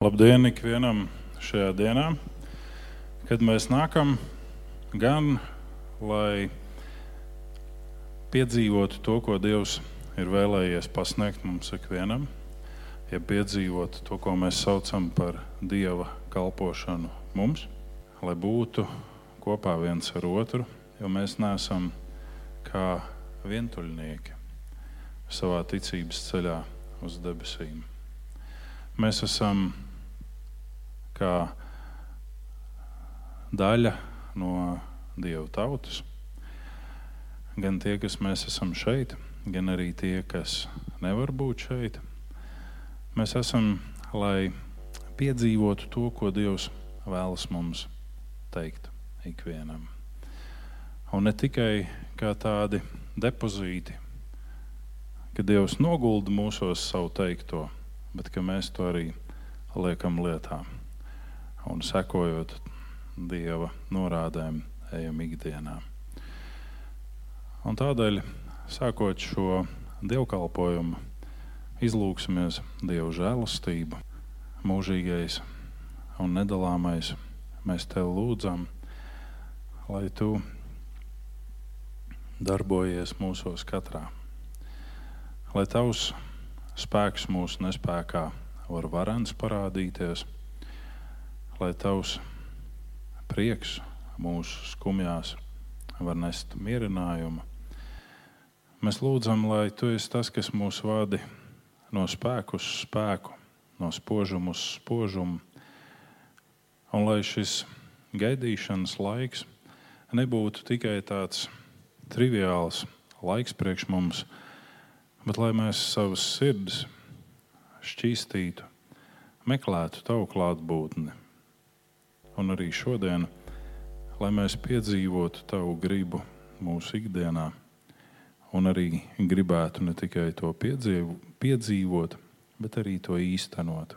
Labdien ikvienam šajā dienā, kad mēs nākam gan lai piedzīvotu to, ko Dievs ir vēlējies pasniegt mums ikvienam, ja piedzīvotu to, ko mēs saucam par Dieva kalpošanu mums, lai būtu kopā viens ar otru, jo mēs neesam kā vientuļnieki savā ticības ceļā uz debesīm. Mēs esam kā daļa no Dieva tautas. Gan tie, kas mēs esam šeit, gan arī tie, kas nevar būt šeit. Mēs esam, lai piedzīvotu to, ko Dievs vēlas mums teikt ikvienam. Un ne tikai kā tādi depozīti, ka Dievs nogulda mūsos savu teikto, bet ka mēs to arī liekam lietā un sekojot Dieva norādēm, ejam ikdienā. Un tādēļ, sākot šo dievkalpojumu, izlūksimies Dieva žēlastību, mūžīgais un nedalāmais. Mēs te lūdzam, lai tu darbojies mūsos katrā, lai tavs spēks mūsu nespējā var varens parādīties lai tavs prieks mūsu skumjās var nest mierinājumu. Mēs lūdzam, lai tu esi tas, kas mūs vadi no spēku uz spēku, no spožuma uz spožumu, un lai šis gaidīšanas laiks nebūtu tikai tāds triviāls laiks priekš mums, bet lai mēs savas sirdis šķīstītu, meklētu tavu klātbūtni un arī šodien, lai mēs piedzīvotu tavu gribu mūsu ikdienā, un arī gribētu ne tikai to piedzīvo, piedzīvot, bet arī to īstenot.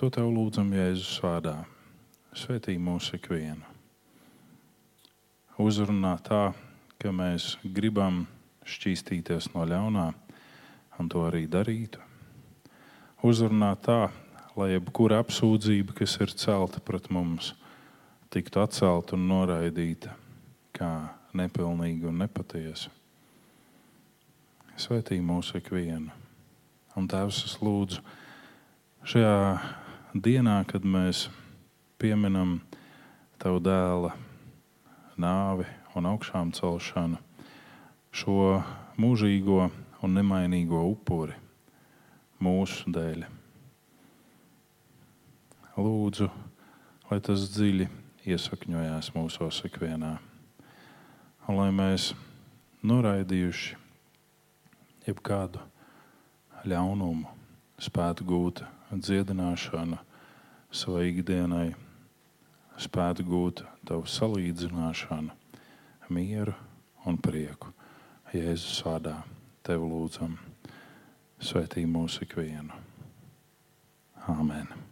To tev lūdzam Jēzus vārdā. Svetī mūsu ikvienu. Uzrunā tā, ka mēs gribam šķīstīties no ļaunā, un to arī darītu. Uzrunā tā, lai jebkura apsūdzība, kas ir celta pret mums, tiktu atcelta un noraidīta kā nepilnīga un nepatiesa. Svetī mūsu ikvienu. Un Tēvs, es lūdzu, šajā dienā, kad mēs pieminam Tavu dēla nāvi un augšām celšanu, šo mūžīgo un nemainīgo upuri mūsu dēļ lūdzu, lai tas dziļi iesakņojās mūsos ikvienā. Un lai mēs noraidījuši jebkādu ļaunumu, spētu gūt dziedināšanu savai ikdienai, spētu gūt tavu salīdzināšanu, mieru un prieku. Jēzus vārdā tevi lūdzam, svētī mūsu ikvienu. Āmen!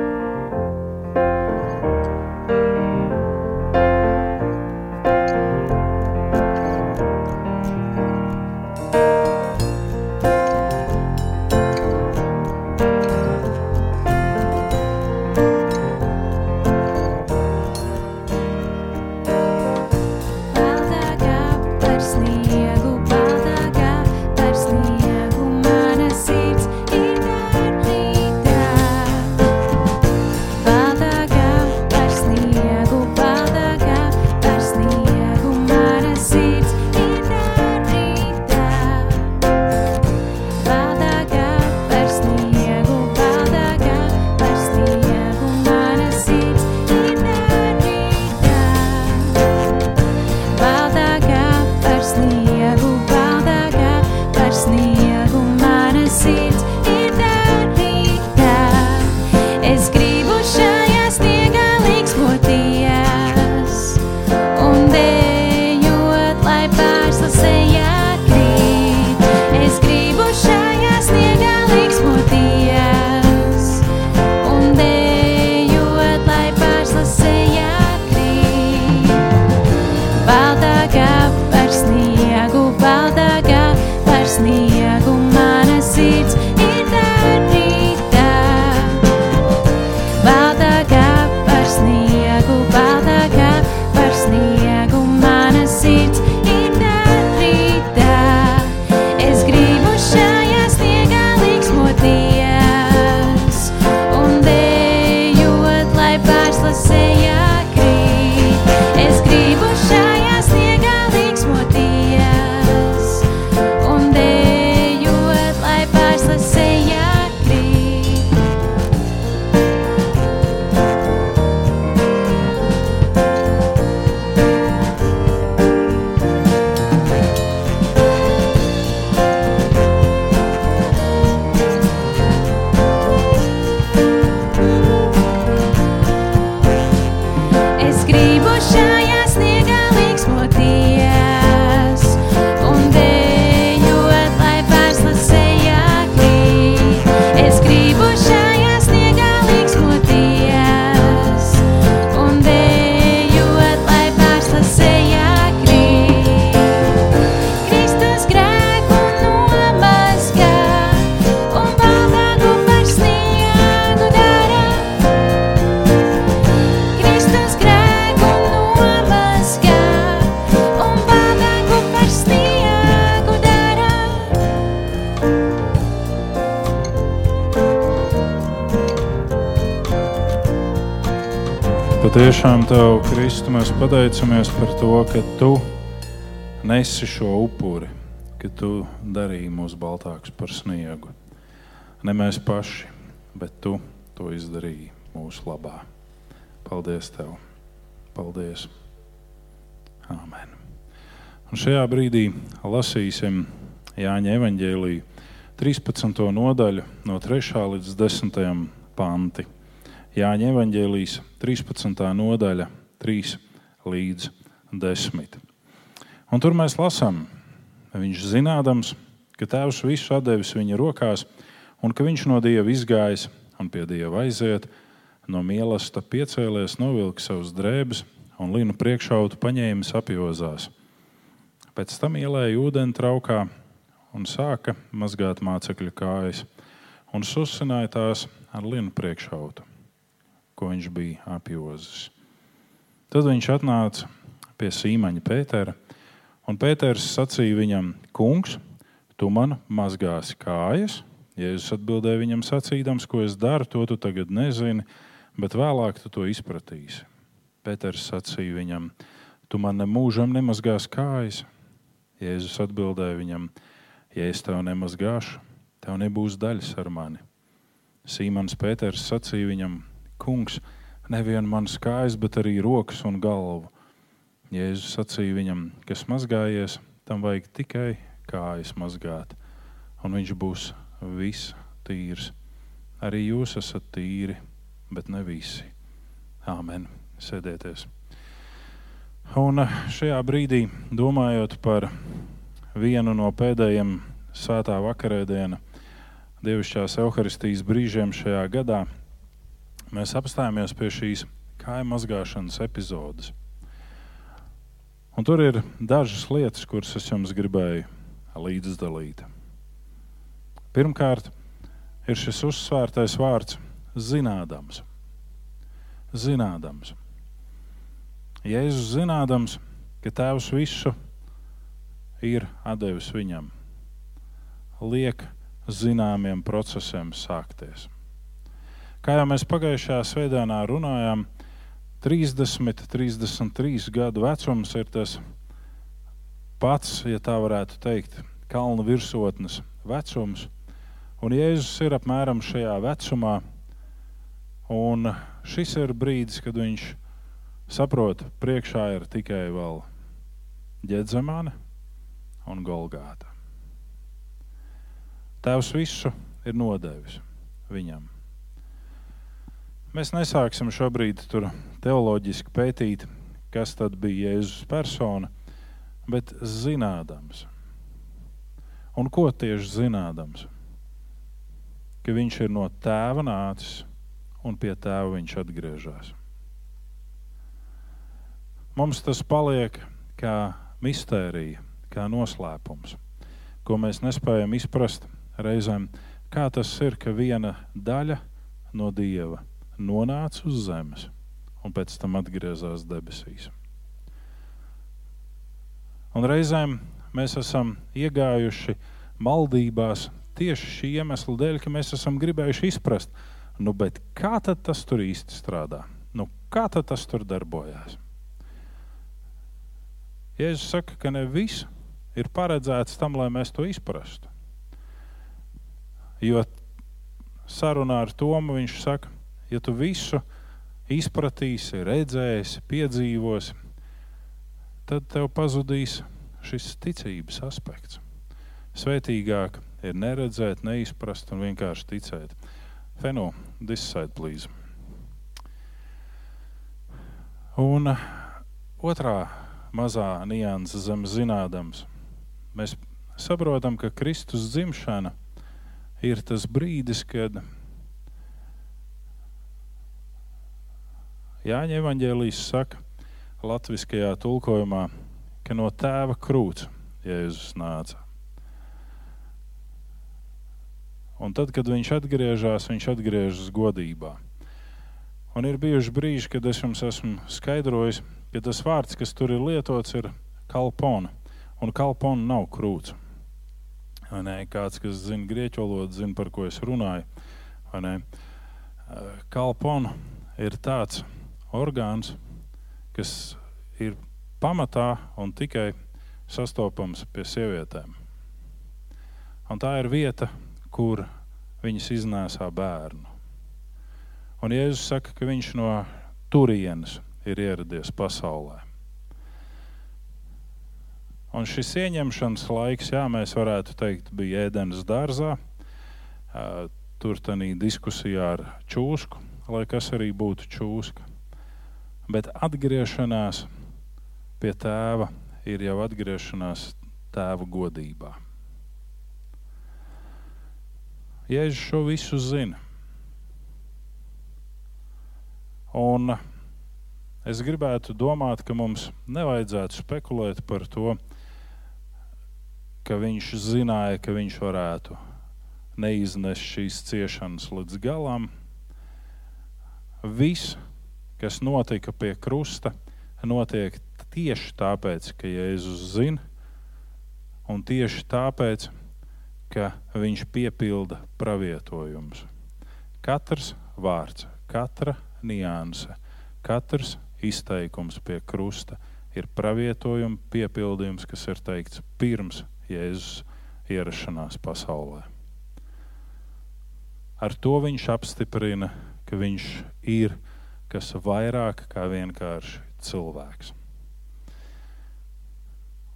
patiešām Tev, Kristu, mēs pateicamies par to, ka Tu nesi šo upuri, ka Tu darīji mūs baltākus par sniegu. Ne mēs paši, bet Tu to izdarīji mūsu labā. Paldies Tev! Paldies! Āmen! Un šajā brīdī lasīsim Jāņa evaņģēlīju 13. nodaļu no 3. līdz 10. panti. Jāņa evanģēlijas 13. nodaļa, 3 līdz 10. Un tur mēs lasām, viņš zinādams, ka Tēvs visu devis viņa rokās, un ka viņš no Dieva izgājis un pie Dieva aiziet, no mīlestības piecēlies, novilka savus drēbes un linu priekšautu paņēmis apjozās. Pēc tam ielēja ūdeni traukā un sāka mazgāt mācekļu kājas un susināja tās ar linu priekšautu ko viņš bija apjozis. Tad viņš atnāca pie Sīmaņa Pētera, un Pēters sacīja viņam: Kungs, tu man mazgāsi kājas? Jēzus atbildēja viņam sacīdams, ko es daru, to tu tagad nezini, bet vēlāk tu to izpratīsi. Pēters sacīja viņam: Tu man nemūžam nemazgās kājas. Jēzus atbildēja viņam: Ja es tev nemazgāšu, tev nebūs daļas ar mani. Sīmans Pēters sacīja viņam: Kungs, nevien manas kājas, bet arī rokas un galvu. Jēzus sacīja viņam, kas mazgājies, tam vajag tikai kājas mazgāt, un viņš būs viss tīrs. Arī jūs esat tīri, bet ne visi. Āmen. Sēdieties. Un šajā brīdī, domājot par vienu no pēdējiem svētā vakarēdiena, dievišķās evaharistijas brīžiem šajā gadā, mēs apstājāmies pie šīs kāju mazgāšanas epizodes. Un tur ir dažas lietas, kuras es jums gribēju līdzdalīt. Pirmkārt, ir šis uzsvērtais vārds zinādams. Zinādams. Jēzus zinādams, ka Tēvs visu ir devis viņam, liek zināmiem procesiem sākties. Kā jau mēs pagājušajā svētdienā runājām, 30, 33 gadu vecums ir tas pats, ja tā varētu teikt, kalnu virsotnes vecums. Un Jēzus ir apmēram šajā vecumā, un šis ir brīdis, kad viņš saprot, priekšā ir tikai vēl ģedzamāne un golgāta. Tēvs visu ir nodevis viņam. Mēs nesāksim šobrīd teoloģiski pētīt, kas tad bija Jēzus persona, bet zinādams. Un ko tieši zinādams? Ka viņš ir no tēva nācis un pie tēva viņš atgriežas. Mums tas paliek kā mistērija, kā noslēpums, ko mēs nespējam izprast reizēm, kā tas ir, ka viena daļa no dieva nonāca uz zemes un pēc tam atgriezās debesīs. Un reizēm mēs esam iegājuši maldībās tieši šī iemesla dēļ, ka mēs esam gribējuši izprast, nu, kā tas tur īsti strādā, nu, kā tas tur darbojās. Jēzus saka, ka ne viss ir paredzēts tam, lai mēs to izprastu. Jo sarunā ar Tomu viņš saka, ja tu visu izpratīsi, redzēsi, piedzīvosi, tad tev pazudīs šis ticības aspekts. Svētīgāk ir neredzēt, neizprast un vienkārši ticēt. Feno, side, please. Un otrā mazā nianses zem zinādams, mēs saprotam, ka Kristus dzimšana ir tas brīdis, kad Jāņa evanģēlijas saka, latviskajā tulkojumā, ka no tēva krūts Jēzus nāca. Un tad, kad viņš atgriežas, viņš atgriežas godībā. Un ir bijuši brīži, kad es jums esmu skaidrojis, ka tas vārds, kas tur ir lietots, ir kalpona. Un kalpona nav krūts. Nē, kāds, kas zina grieķu valodu, zina, par ko es runāju. Kalpona ir tāds orgāns, kas ir pamatā un tikai sastopams pie sievietēm. Un tā ir vieta, kur viņas iznēsā bērnu. Un Jēzus saka, ka viņš no turienes ir ieradies pasaulē. Un šis ieņemšanas laiks, jā, mēs varētu teikt, bija ēdienas dārzā. Tur tādā diskusijā ar čūsku, lai kas arī būtu čūska. Bet atgriešanās pie tēva ir jau atgriešanās tēva godībā. Jēzus šo visu zina. Un es gribētu domāt, ka mums nevajadzētu spekulēt par to, ka viņš zināja, ka viņš varētu neiznest šīs ciešanas līdz galam. Viss, kas notika pie krusta, notiek tieši tāpēc, ka Jēzus zina, un tieši tāpēc, ka viņš piepilda pravietojumus. Katrs vārds, katra nianse, katrs izteikums pie krusta ir pravietojuma piepildījums, kas ir teikts pirms Jēzus ierašanās pasaulē. Ar to viņš apstiprina, ka viņš ir kas vairāk kā vienkārši cilvēks.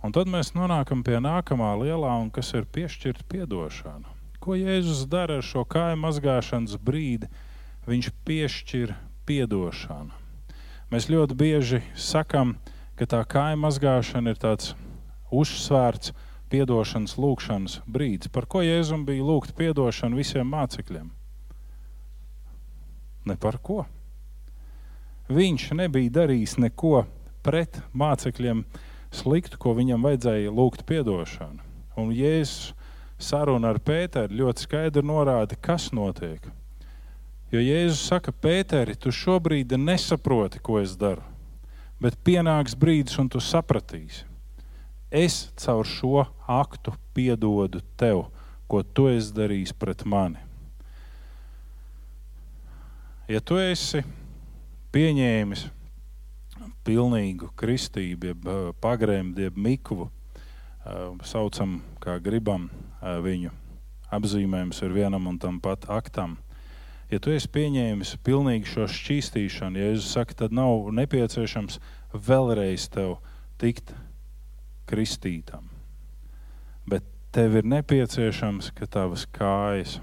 Un tad mēs nonākam pie nākamā lielā, un kas ir piešķirta atdošana. Ko Jēzus dara ar šo kāju mazgāšanas brīdi? Viņš piešķir atdošanu. Mēs ļoti bieži sakam, ka tā kāja mazgāšana ir tāds uzsvērts atdošanas lūgšanas brīdis. Par ko Jēzum bija lūgt atdošanu visiem mācekļiem? Ne par ko. Viņš nebija darījis neko pret mācekļiem sliktu, ko viņam vajadzēja lūgt atdošanu. Un Jēzus saruna ar Pēteru ļoti skaidri norāda, kas notiek. Jo Jēzus saka, Pēteri, tu šobrīd nesaproti, ko es daru, bet pienāks brīdis, un tu sapratīsi. Es caur šo aktu piedodu tev, ko tu esi darījis pret mani. Ja tu esi pieņēmis pilnīgu kristību, jeb pagrēmu, jeb mikvu, saucam, kā gribam viņu. Apzīmējums ir vienam un tam pat aktam. Ja tu esi pieņēmis pilnīgi šo šķīstīšanu, ja Jēzus saka, tad nav nepieciešams vēlreiz tev tikt kristītam. Bet tev ir nepieciešams, ka tavas kājas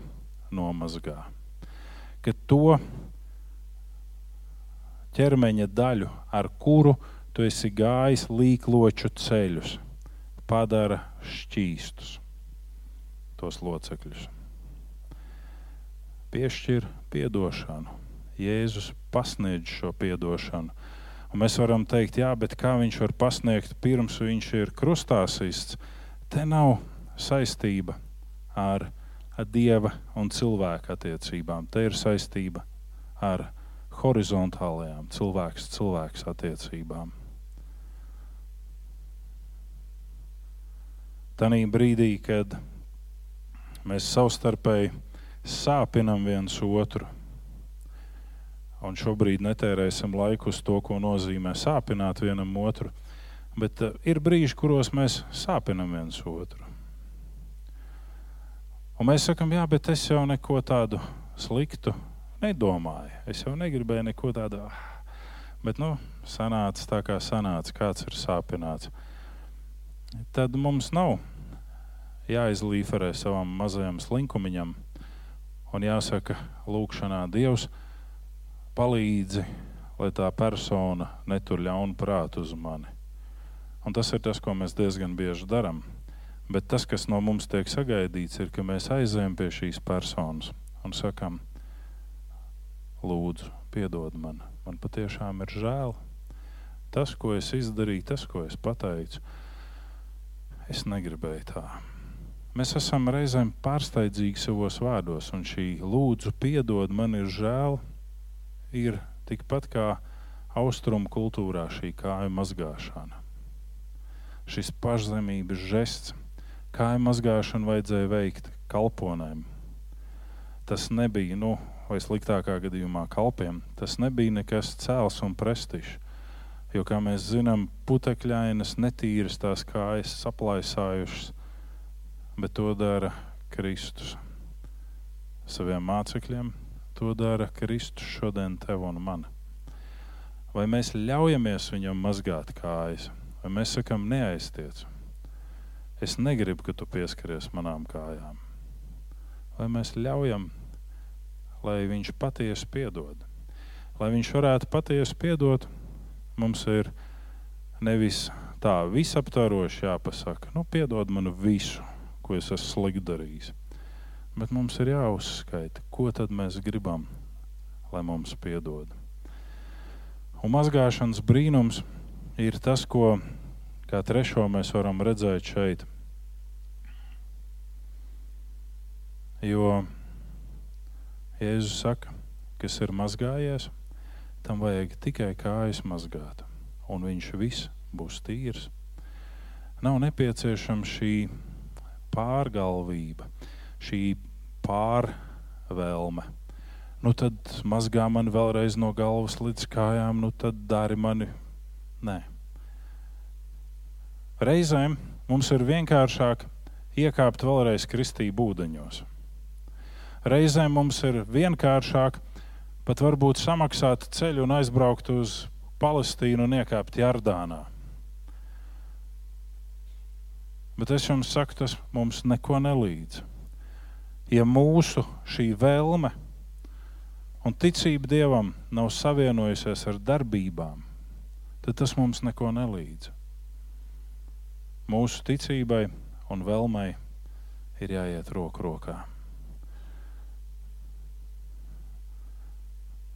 nomazgā. Ka to ķermeņa daļu, ar kuru tu esi gājis līkloču ceļus, padara šķīstus tos locekļus. Piešķir piedošanu. Jēzus pasniedz šo piedošanu. Un mēs varam teikt, jā, bet kā viņš var pasniegt pirms viņš ir krustā sists? Te nav saistība ar, dieva un cilvēka attiecībām. Te ir saistība ar horizontālajām cilvēks cilvēks attiecībām. Tanī brīdī, kad mēs savstarpēji sāpinam viens otru, un šobrīd netērēsim laiku uz to, ko nozīmē sāpināt vienam otru, bet uh, ir brīži, kuros mēs sāpinam viens otru. Un mēs sakam, jā, bet es jau neko tādu sliktu nedomāju. Es jau negribēju neko tādu. Bet, nu, sanāca tā, kā sanāca, kāds ir sāpināts. Tad mums nav jāizlīferē savam mazajam slinkumiņam un jāsaka, lūkšanā Dievs palīdzi, lai tā persona netur ļaunu prātu uz mani. Un tas ir tas, ko mēs diezgan bieži darām. Bet tas, kas no mums tiek sagaidīts, ir, ka mēs aizējam pie šīs personas un sakām, lūdzu, piedod man. Man patiešām ir žēl. Tas, ko es izdarīju, tas, ko es pateicu, es negribēju tā. Mēs esam reizēm pārsteidzīgi savos vārdos, un šī lūdzu, piedod, man ir žēl, ir tikpat kā austrumu kultūrā šī kāju mazgāšana. Šis pašzemības žests, kāju mazgāšanu vajadzēja veikt kalponēm. Tas nebija, nu, vai sliktākā gadījumā kalpiem, tas nebija nekas cēls un prestižs. Jo, kā mēs zinām, putekļainas, netīras tās kājas saplaisājušas, bet to dara Kristus saviem mācekļiem, to dara Kristus šodien tev un man. Vai mēs ļaujamies viņam mazgāt kājas, vai mēs sakam, neaiztiec? Es negribu, ka tu pieskaries manām kājām. Vai mēs ļaujam, lai viņš patiesi piedod? Lai viņš varētu patiesi piedot, mums ir nevis tā visaptvaroši jāpasaka, nu, piedod man visu, ko es esmu slikti darījis. Bet mums ir jāuzskaita, ko tad mēs gribam, lai mums piedod. Un mazgāšanas brīnums ir tas, ko kā trešo mēs varam redzēt šeit. Jo Jēzus saka, kas ir mazgājies, tam vajag tikai kājas mazgāt, un viņš viss būs tīrs. Nav nepieciešama šī pārgalvība, šī pārvēlme. Nu tad mazgā man vēlreiz no galvas līdz kājām, nu tad dari mani. Nē. Reizēm mums ir vienkāršāk iekāpt vēlreiz kristību ūdeņos. Reizēm mums ir vienkāršāk pat varbūt samaksāt ceļu un aizbraukt uz Palestīnu un iekāpt Jardānā. Bet es jums saku, tas mums neko nelīdz. Ja mūsu šī vēlme un ticība Dievam nav savienojusies ar darbībām, tad tas mums neko nelīdz. Mūsu ticībai un vēlmei ir jāiet roku rokā.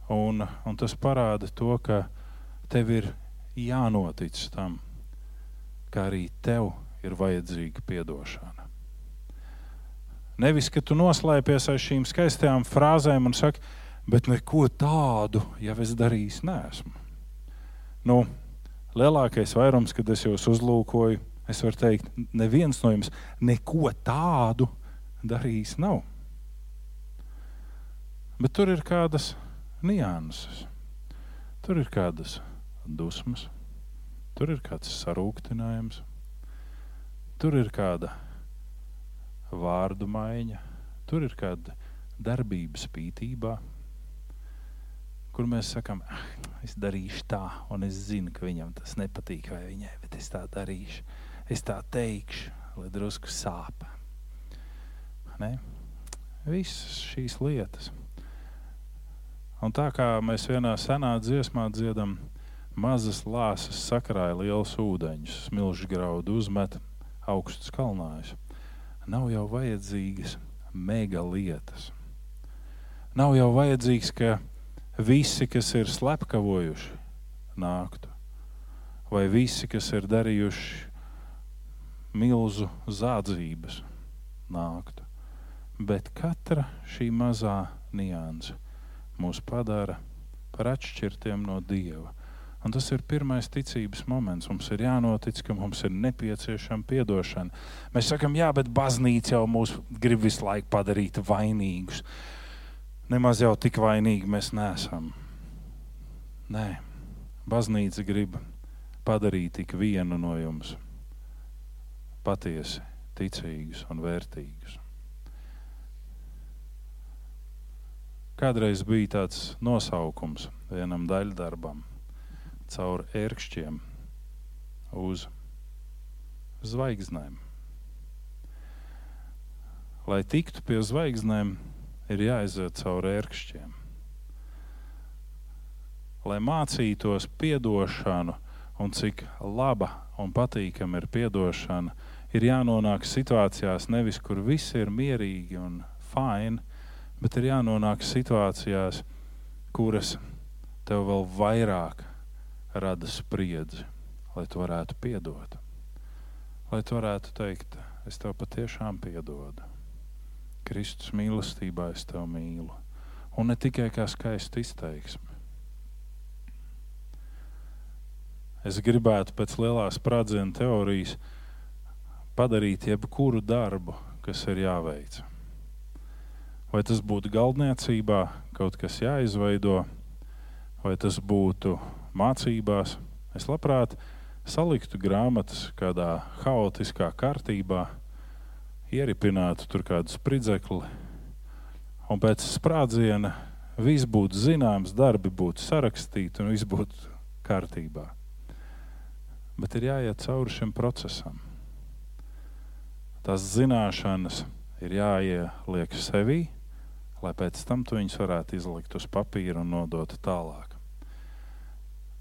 Un, un tas parāda to, ka tev ir jānotic tam, ka arī tev ir vajadzīga atdošana. Nevis, ka tu noslēpies aiz šīm skaistajām frāzēm un saki, bet neko tādu jau es darījis nesmu. Nu, lielākais vairums, kad es jūs uzlūkoju, es varu teikt, neviens no jums neko tādu darījis nav. Bet tur ir kādas nianses. Tur ir kādas dusmas, tur ir kāds sarūktinājums, tur ir kāda vārdu maiņa, tur ir kāda darbība spītībā, kur mēs sakām, ah, es darīšu tā, un es zinu, ka viņam tas nepatīk, vai viņai, bet es tā darīšu, es tā teikšu, lai drusku sāp. Ne? Visas šīs lietas. Un tā kā mēs vienā senā dziesmā dziedam, mazas lāsas sakrāja liels ūdeņus, smilšu graudu uzmet augstus kalnājus. Nav jau vajadzīgas mega lietas. Nav jau vajadzīgs, ka visi, kas ir slepkavojuši, nāktu, vai visi, kas ir darījuši milzu zādzības, nāktu. Bet katra šī mazā nianse mūs padara par atšķirtiem no Dieva. Un tas ir pirmais ticības moments. Mums ir jānotic, ka mums ir nepieciešama atdošana. Mēs sakām, jā, bet baznīca jau mūs grib visu laiku padarīt vainīgus. Nemaz jau tik vainīgi mēs neesam. Nē, baznīca grib padarīt ik vienu no jums patiesi ticīgus un vērtīgus. Kādreiz bija tāds nosaukums vienam daļdarbam caur ērkšķiem uz zvaigznēm. Lai tiktu pie zvaigznēm, ir jāiziet cauri ērkšķiem. Lai mācītos atdošanu un cik laba un patīkama ir atdošana, ir jānonāk situācijās, nevis kur viss ir mierīgi un fini, bet ir jānonāk situācijās, kuras tev vēl vairāk rada spriedzi, lai tu varētu piedot. Lai tu varētu teikt, es tev patiešām piedodu. Kristus mīlestībā es tevi mīlu. Un ne tikai kā skaisti izteiksme. Es gribētu pēc lielās sprādzienu teorijas padarīt jebkuru darbu, kas ir jāveic vai tas būtu galdniecībā, kaut kas jāizveido, vai tas būtu mācībās. Es labprāt saliktu grāmatas kādā haotiskā kārtībā, ieripinātu tur kādu spridzekli, un pēc sprādziena viss būtu zināms, darbi būtu sarakstīti un viss būtu kārtībā. Bet ir jāiet cauri šim procesam. Tās zināšanas ir jāieliek sevī, lai pēc tam tu viņus varētu izlikt uz papīra un nodot tālāk.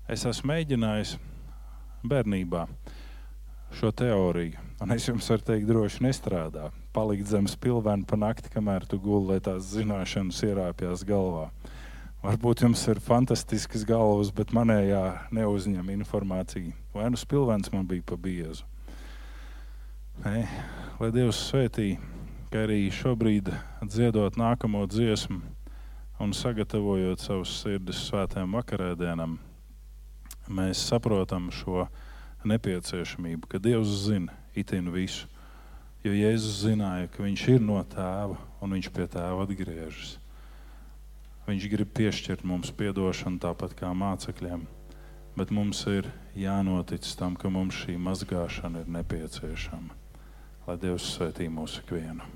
Es esmu mēģinājis bērnībā šo teoriju, un es jums varu teikt, droši nestrādā. Palikt zem spilvena pa nakti, kamēr tu guli, lai tās zināšanas ierāpjas galvā. Varbūt jums ir fantastisks galvas, bet manējā neuzņem informāciju. Vai nu spilvens man bija pa biezu? Nē, lai Dievs svētī, ka arī šobrīd dziedot nākamo dziesmu un sagatavojot savus sirdis svētiem vakarēdienam, mēs saprotam šo nepieciešamību, ka Dievs zina itin visu. Jo Jēzus zināja, ka viņš ir no tēva un viņš pie tēva atgriežas. Viņš grib piešķirt mums atdošanu tāpat kā mācekļiem, bet mums ir jānotic tam, ka mums šī mazgāšana ir nepieciešama. Lai Dievs svētī mūsu ikvienu.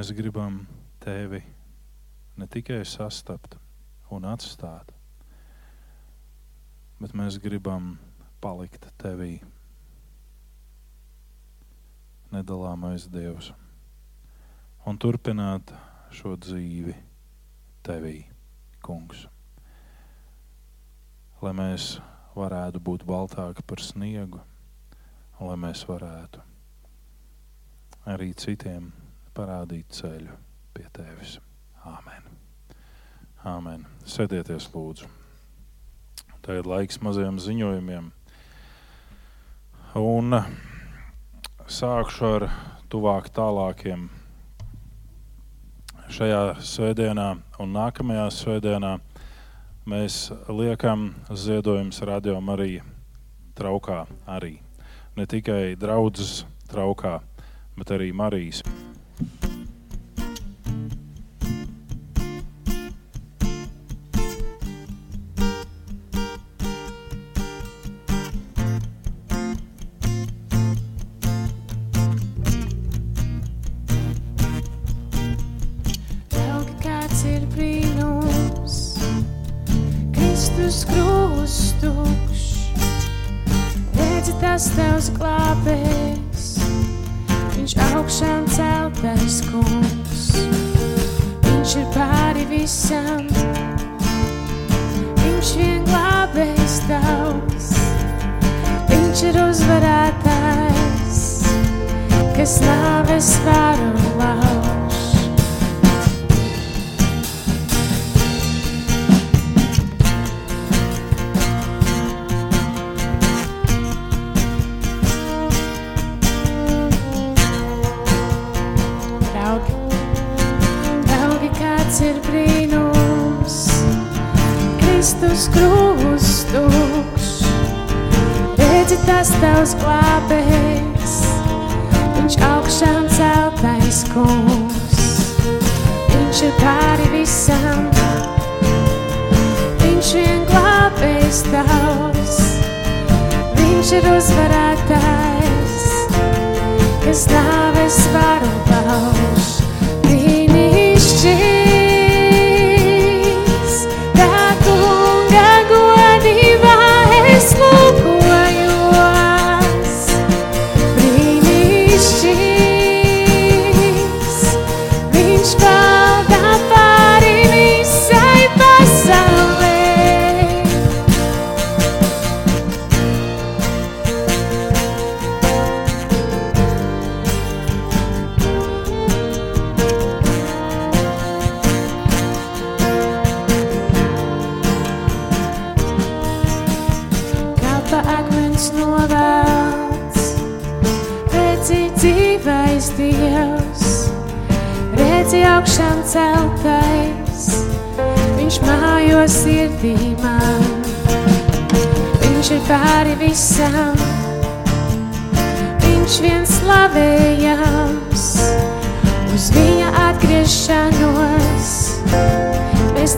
Mēs gribam tevi ne tikai sastapt un atstāt, bet mēs gribam palikt tevī. Nedalāmais Dievs. Un turpināt šo dzīvi tevī, Kungs. Lai mēs varētu būt baltāki par sniegu, un lai mēs varētu arī citiem parādīt ceļu pie tevis. Āmen. Āmen. Sēdieties, lūdzu. Tagad laiks mazajiem ziņojumiem. Un sākšu ar tuvāk tālākiem. Šajā svētdienā un nākamajā svētdienā mēs liekam ziedojumus radio Marija traukā arī. Ne tikai draudzes traukā, bet arī Marijas.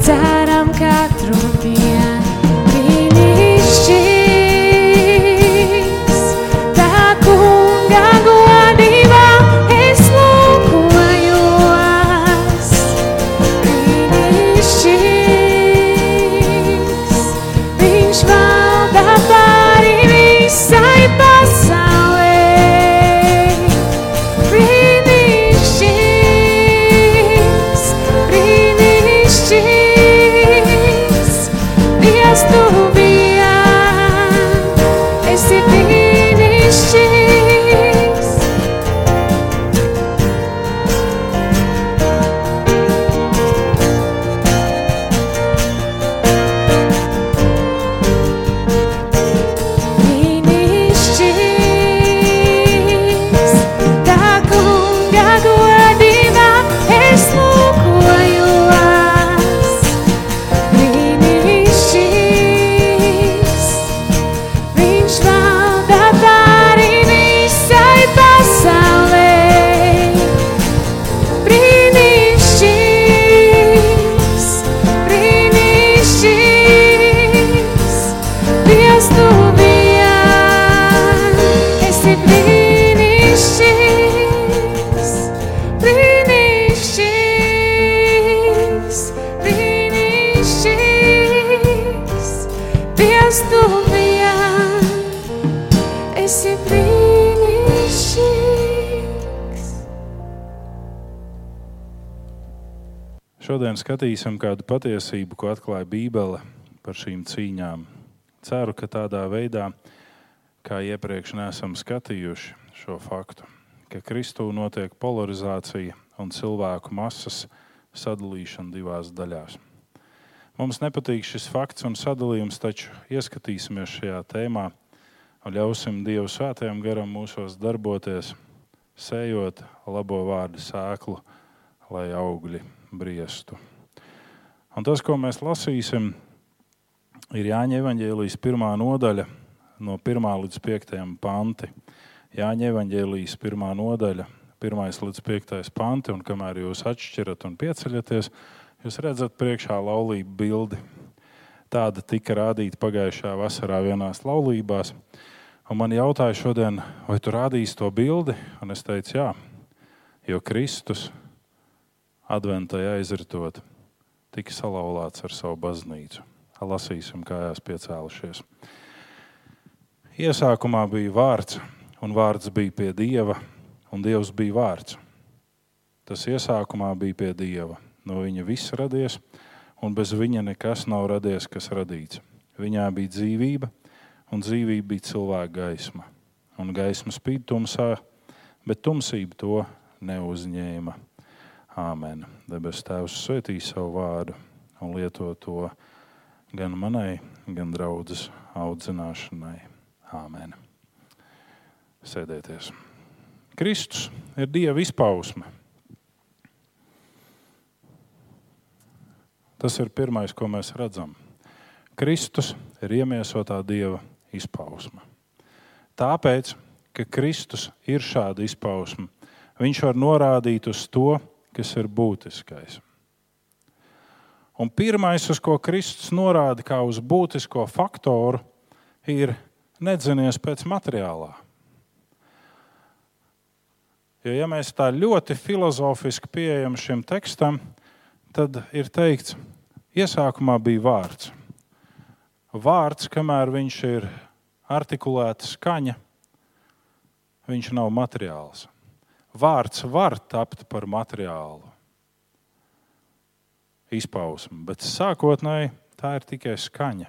Mēs skatīsim kādu patiesību, ko atklāja Bībele par šīm cīņām. Ceru, ka tādā veidā, kā iepriekš neesam skatījuši šo faktu, ka Kristū notiek polarizācija un cilvēku masas sadalīšana divās daļās. Mums nepatīk šis fakts un sadalījums, taču ieskatīsimies šajā tēmā un ļausim Dievu svētajam garam mūsos darboties, sējot labo vārdu sēklu, lai augļi briestu. Un tas, ko mēs lasīsim, ir Jāņa Evanģēlijas pirmā nodaļa, no 1 līdz 5 panti. Jāņa Evanģēlijas pirmā nodaļa, 1 līdz 5 panti, un kamēr jūs atšķirat un pieceļaties, jūs redzat priekšā laulību bildi. Tāda tika rādīta pagājušā vasarā vienās laulībās. Un man jautāja šodien, vai tu rādīsi to bildi? Un es teicu, jā, jo Kristus adventai aizritot, tika salauzts ar savu baznīcu. Lasīsim, kājās piecēlušies. Iesākumā bija vārds, un vārds bija pie dieva, un dievs bija vārds. Tas iesākumā bija pie dieva. No viņa viss radies, un bez viņa nekas nav radies, kas radīts. Viņā bija dzīvība, un dzīvība bija cilvēka gaisma. Un gaisma spīd tumsā, bet tumsība to neuzņēma. Āmen. Debes Tēvs svētī savu vārdu un lieto to gan manai, gan draudzes audzināšanai. Āmen. Sēdieties. Kristus ir Dieva izpausme. Tas ir pirmais, ko mēs redzam. Kristus ir iemiesotā Dieva izpausme. Tāpēc, ka Kristus ir šāda izpausme, viņš var norādīt uz to, kas ir būtiskais. Un pirmais, uz ko Kristus norāda kā uz būtisko faktoru, ir nedzinies pēc materiālā. Jo, ja mēs tā ļoti filozofiski pieejam šim tekstam, tad ir teikts, iesākumā bija vārds. Vārds, kamēr viņš ir artikulēta skaņa, viņš nav materiāls. Vārds var tapt par materiālu izpausmi, bet sākotnēji tā ir tikai skaņa.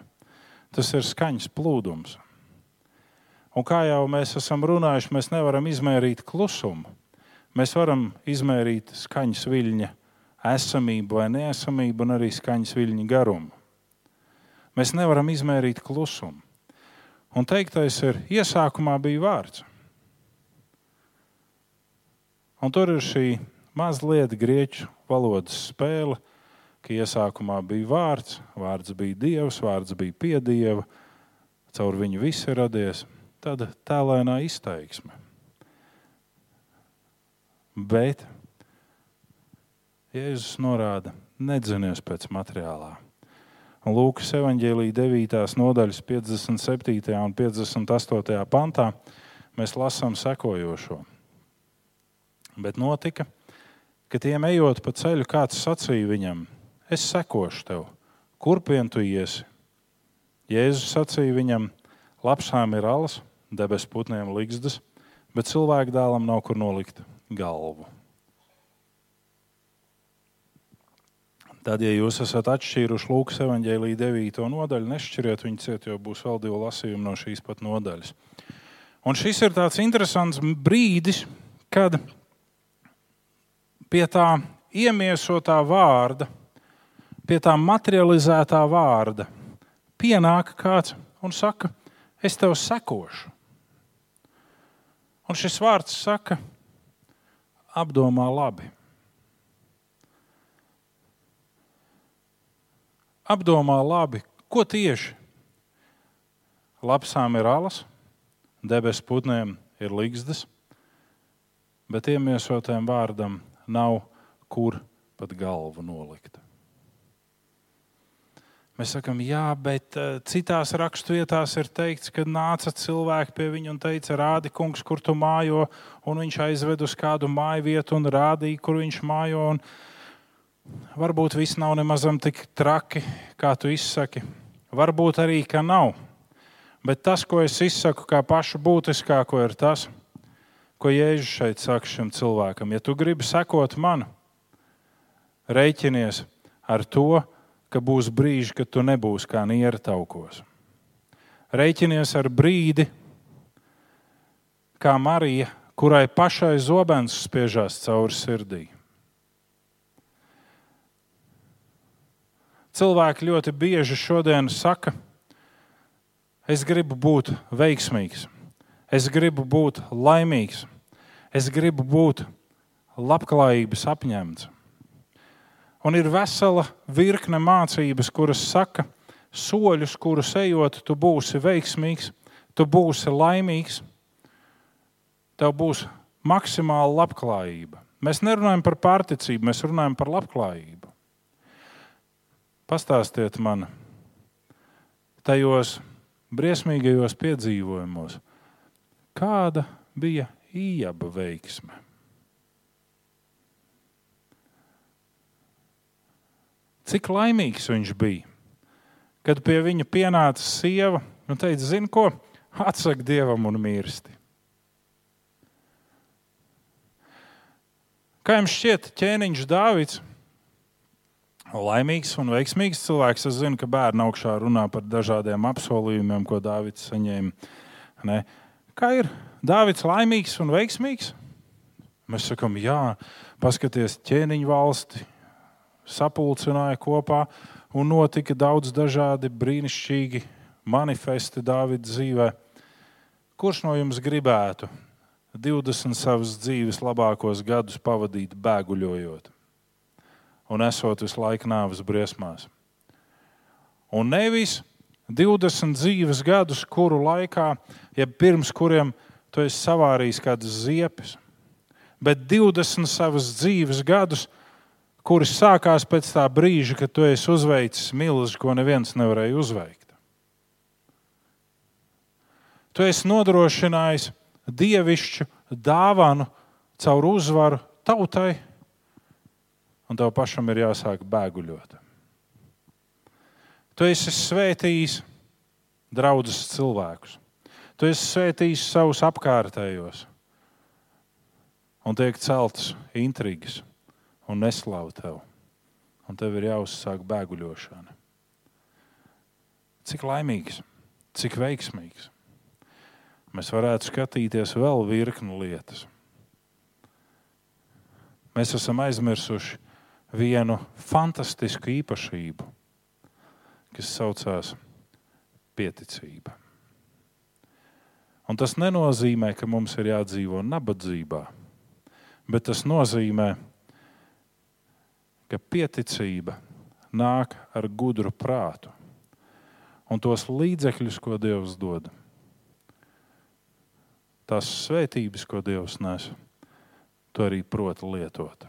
Tas ir skaņas plūdums. Un kā jau mēs esam runājuši, mēs nevaram izmērīt klusumu. Mēs varam izmērīt skaņas viļņa esamību vai neesamību, un arī skaņas viļņa garumu. Mēs nevaram izmērīt klusumu. Un teiktais ir, iesākumā bija vārds. Un tur ir šī mazliet grieķu valodas spēle, ka iesākumā bija vārds, vārds bija dievs, vārds bija piedieva, caur viņu viss ir radies. Tāda tēlēnā izteiksme. Bet Jēzus norāda, nedzinies pēc materiālā. Lūkas evanģēlīja 9. nodaļas 57. un 58. pantā mēs lasām sekojošo. Bet notika, ka tiem ejot pa ceļu, kāds sacīja viņam: Es sekošu tev, kurp vien tu iesi. Jēzus sacīja viņam: Lapsām ir alas, debesu putniem līgstas, bet cilvēku dēlam nav kur nolikt galvu. Tad, ja jūs esat atšķīruši Lūkas evanģēlīja 9. nodaļu, nešķiriet viņu ciet, jo būs vēl divi lasījumi no šīs pat nodaļas. Un šis ir tāds interesants brīdis, kad pie tā iemiesotā vārda, pie tā materializētā vārda pienāk kāds un saka, es tev sekošu. Un šis vārds saka, apdomā labi. Apdomā labi, ko tieši. Lapsām ir alas, debesu putniem ir līgstas, bet iemiesotiem vārdam nav kur pat galvu nolikt. Mēs sakām, jā, bet uh, citās raksturvietās ir teikts, ka nāca cilvēki pie viņa un teica, rādi, kungs, kur tu mājo. Un viņš aizved uz kādu māju vietu un rādīja, kur viņš mājo. Un varbūt viss nav nemaz tik traki, kā tu izsaki. Varbūt arī, ka nav. Bet tas, ko es izsaku kā pašu būtiskāko, ir tas, ko Jēzus šeit saka šim cilvēkam. Ja tu gribi sekot man, rēķinies ar to, ka būs brīži, kad tu nebūsi kā niera taukos. Rēķinies ar brīdi, kā Marija, kurai pašai zobens spiežās cauri sirdī. Cilvēki ļoti bieži šodien saka, es gribu būt veiksmīgs, es gribu būt laimīgs, es gribu būt labklājības apņemts. Un ir vesela virkne mācības, kuras saka, soļus, kurus ejot, tu būsi veiksmīgs, tu būsi laimīgs, tev būs maksimāla labklājība. Mēs nerunājam par pārticību, mēs runājam par labklājību. Pastāstiet man, tajos briesmīgajos piedzīvojumos, kāda bija īaba veiksme. Cik laimīgs viņš bija, kad pie viņa pienāca sieva un teica, zini ko, atsak dievam un mirsti. Kā jums šķiet, ķēniņš Dāvids? Laimīgs un veiksmīgs cilvēks. Es zinu, ka bērni augšā runā par dažādiem apsolījumiem, ko Dāvids saņēma. Ne? Kā ir? Dāvids laimīgs un veiksmīgs? Mēs sakām, jā, paskaties, ķēniņa valsti sapulcināja kopā un notika daudz dažādi brīnišķīgi manifesti Dāvida dzīvē. Kurš no jums gribētu 20 savas dzīves labākos gadus pavadīt bēguļojot un esot visu laiku nāves briesmās? Un nevis 20 dzīves gadus, kuru laikā, ja pirms kuriem tu esi savārījis kādas ziepes, bet 20 savas dzīves gadus, kuras sākās pēc tā brīža, kad tu esi uzveicis milzu, ko neviens nevarēja uzveikt. Tu esi nodrošinājis dievišķu dāvanu caur uzvaru tautai, un tev pašam ir jāsāk bēguļot. Tu esi svētījis draugus cilvēkus. Tu esi svētījis savus apkārtējos, un tiek celtas intrigas un neslāv tev. Un tev ir jāuzsāk bēguļošana. Cik laimīgs, cik veiksmīgs. Mēs varētu skatīties vēl virkni lietas. Mēs esam aizmirsuši vienu fantastisku īpašību, kas saucās pieticība. Un tas nenozīmē, ka mums ir jādzīvo nabadzībā, bet tas nozīmē, ka pieticība nāk ar gudru prātu un tos līdzekļus, ko Dievs dod. Tās svētības, ko Dievs nes, to arī prot lietot.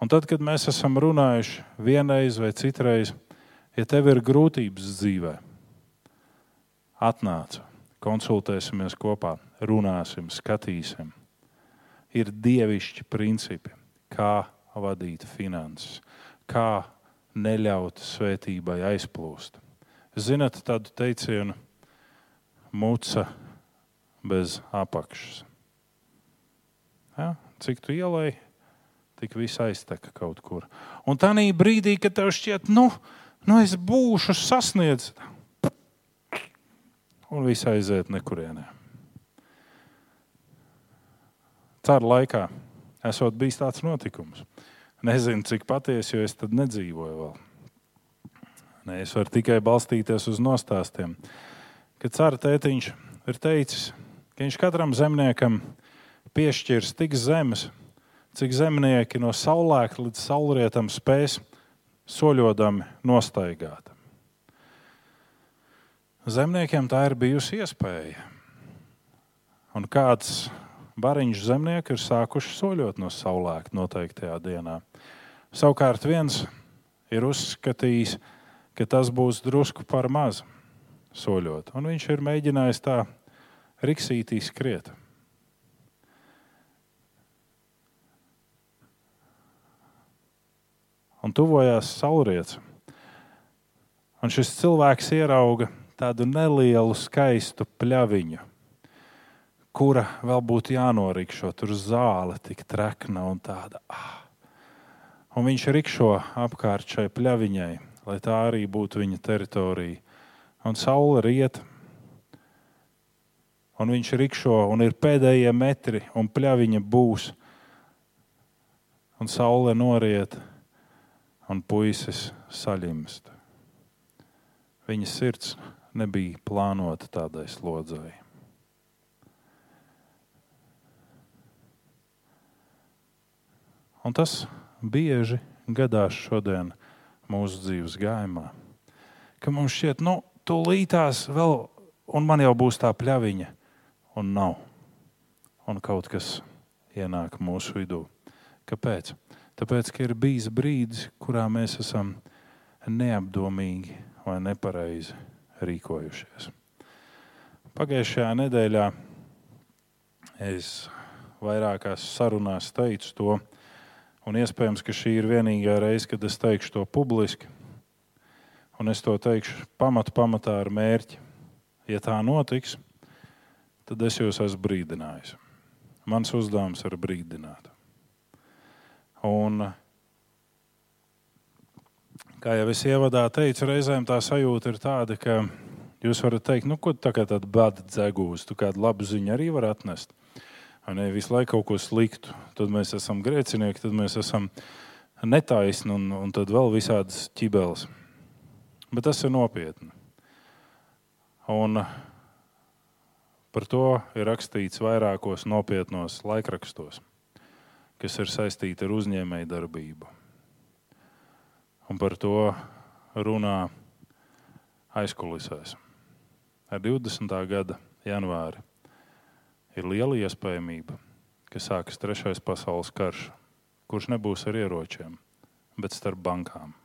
Un tad, kad mēs esam runājuši vienreiz vai citreiz, ja tev ir grūtības dzīvē, atnāc, konsultēsimies kopā, runāsim, skatīsim. Ir dievišķi principi, kā vadīt finanses, kā neļaut svētībai aizplūst. Zinat tādu teicienu, muca bez apakšas. Ja? Cik tu ielai, tik viss aizteka kaut kur. Un tā brīdī, kad tev šķiet, nu, nu es būšu sasniedzis, un viss aiziet nekurienē. Ceru laikā esot bijis tāds notikums. Nezinu, cik patiesi, jo es tad nedzīvoju vēl. Nē, es varu tikai balstīties uz nostāstiem. Kad cara tētiņš ir teicis, ka viņš katram zemniekam piešķirs tik zemes, cik zemnieki no saulēkta līdz saulrietam spēs soļodami nostaigāt. Zemniekiem tā ir bijusi iespēja. Un kāds bariņš zemnieki ir sākuši soļot no saulēkta noteiktajā dienā. Savukārt viens ir uzskatījis, ka tas būs drusku par maz soļot, un viņš ir mēģinājis tā riksītī skriet. Un tuvojās saulriets. Un šis cilvēks ierauga tādu nelielu, skaistu pļaviņu, kura vēl būtu jānorikšo. Tur zāle tik trekna un tāda. Ah. Un viņš rikšo apkārt šai pļaviņai, lai tā arī būtu viņa teritorija. Un saule riet, un viņš rikšo, un ir pēdējie metri, un pļaviņa būs. Un saule noriet, un puisis saļimst. Viņa sirds nebija plānota tādai slodzei. Un tas bieži gadās šodien mūsu dzīves gājumā. Ka mums šķiet, nu, tūlītās vēl, un man jau būs tā pļaviņa, un nav. Un kaut kas ienāk mūsu vidū. Kāpēc? Tāpēc, ka ir bijis brīdis, kurā mēs esam neapdomīgi vai nepareizi rīkojušies. Pagājušajā nedēļā es vairākās sarunās teicu to, un iespējams, ka šī ir vienīgā reize, kad es teikšu to publiski. Un es to teikšu pamatu pamatā ar mērķi. Ja tā notiks, tad es jūs esmu brīdinājis. Mans uzdevums ir brīdināt. Un, kā jau es ievadā teicu, reizēm tā sajūta ir tāda, ka jūs varat teikt, nu, ko tā kā tāda bada dzegūs, tu kādu labu ziņu arī var atnest. Vai ne visu laiku kaut ko sliktu, tad mēs esam grēcinieki, tad mēs esam netaisni un, un tad vēl visādas ķibeles. Bet tas ir nopietni. Un par to ir rakstīts vairākos nopietnos laikrakstos kas ir saistīti ar uzņēmēju darbību. Un par to runā aizkulisēs. Ar 20. gada janvāri ir liela iespējamība, ka sākas trešais pasaules karš, kurš nebūs ar ieročiem, bet starp bankām.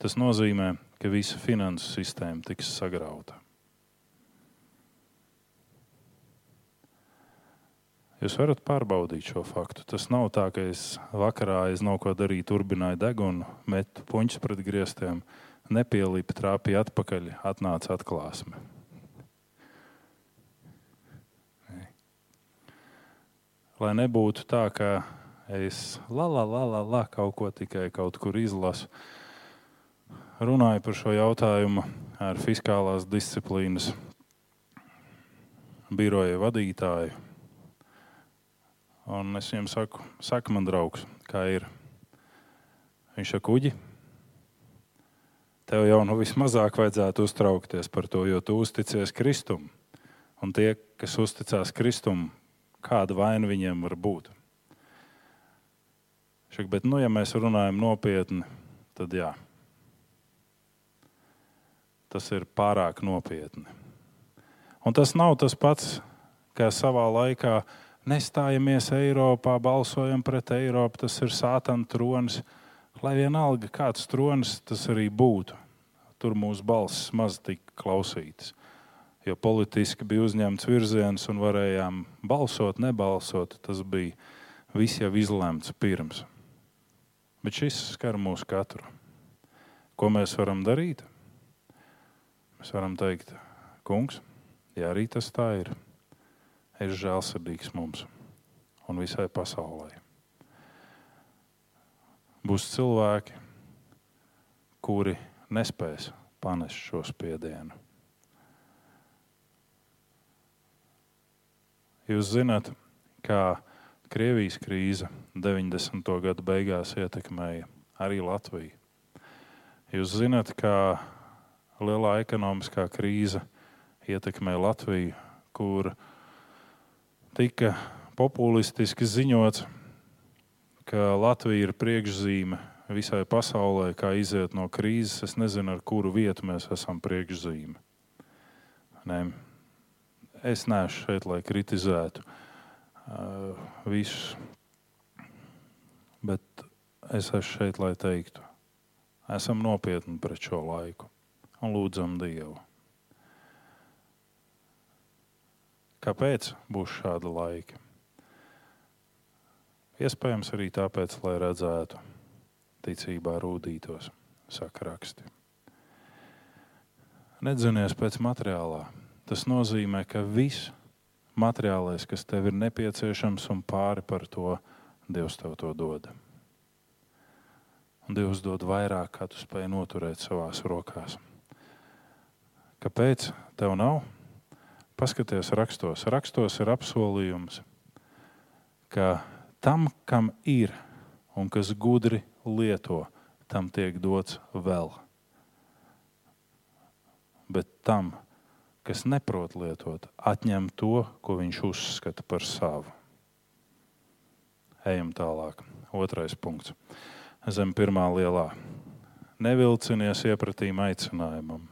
Tas nozīmē, ka visa finansu sistēma tiks sagrauta. Jūs varat pārbaudīt šo faktu. Tas nav tā, ka es vakarā es nav ko darīju, turbināju degunu, metu puņus pret griestiem, nepielīpu, trāpīju atpakaļ, atnāca atklāsme. Lai nebūtu tā, ka es la, la, la, la, la, kaut ko tikai kaut kur izlasu, runāju par šo jautājumu ar fiskālās disciplīnas biroja vadītāju Un es viņam saku, saka, man draugs, kā ir. Viņš saka, kuģi. Tev jau nu vismazāk vajadzētu uztraukties par to, jo tu uzticies Kristum. Un tie, kas uzticās Kristum, kāda vaina viņiem var būt. Šak, bet, nu, ja mēs runājam nopietni, tad jā, tas ir pārāk nopietni. Un tas nav tas pats, kā savā laikā nestājamies Eiropā, balsojam pret Eiropu, tas ir sātana tronis. Lai vienalga, kāds tronis tas arī būtu, tur mūsu balss maz tika klausītas. Jo politiski bija uzņemts virziens un varējām balsot, nebalsot. Tas bija viss jau izlemts pirms. Bet šis skar mūsu katru. Ko mēs varam darīt? Mēs varam teikt, kungs, ja arī tas tā ir ir žēlsirdīgs mums un visai pasaulē. Būs cilvēki, kuri nespēs panest šo spiedienu. Jūs zināt, kā Krievijas krīze 90. gada beigās ietekmēja arī Latviju. Jūs zināt, kā lielā ekonomiskā krīze ietekmē Latviju, kur tika populistiski ziņots, ka Latvija ir priekšzīme visai pasaulē, kā iziet no krīzes. Es nezinu, ar kuru vietu mēs esam priekšzīme. Ne. Es neesmu šeit, lai kritizētu uh, visus, bet es esmu šeit, lai teiktu, esam nopietni pret šo laiku un lūdzam Dievu. Kāpēc būs šāda laika? Iespējams, arī tāpēc, lai redzētu, ticībā rūdītos, saka raksti. nedzinies pēc materiālā. Tas nozīmē, ka viss materiālais, kas tev ir nepieciešams un pāri par to, Dievs tev to dod. Un Dievs dod vairāk, kā tu spēj noturēt savās rokās. Kāpēc tev nav? Paskaties, rakstos. Rakstos ir apsolījums, ka tam, kam ir un kas gudri lieto, tam tiek dots vēl. Bet tam, kas neprot lietot, atņem to, ko viņš uzskata par savu. Ejam tālāk. Otrais punkts. Zem pirmā lielā. Nevilcinies iepratīm aicinājumam.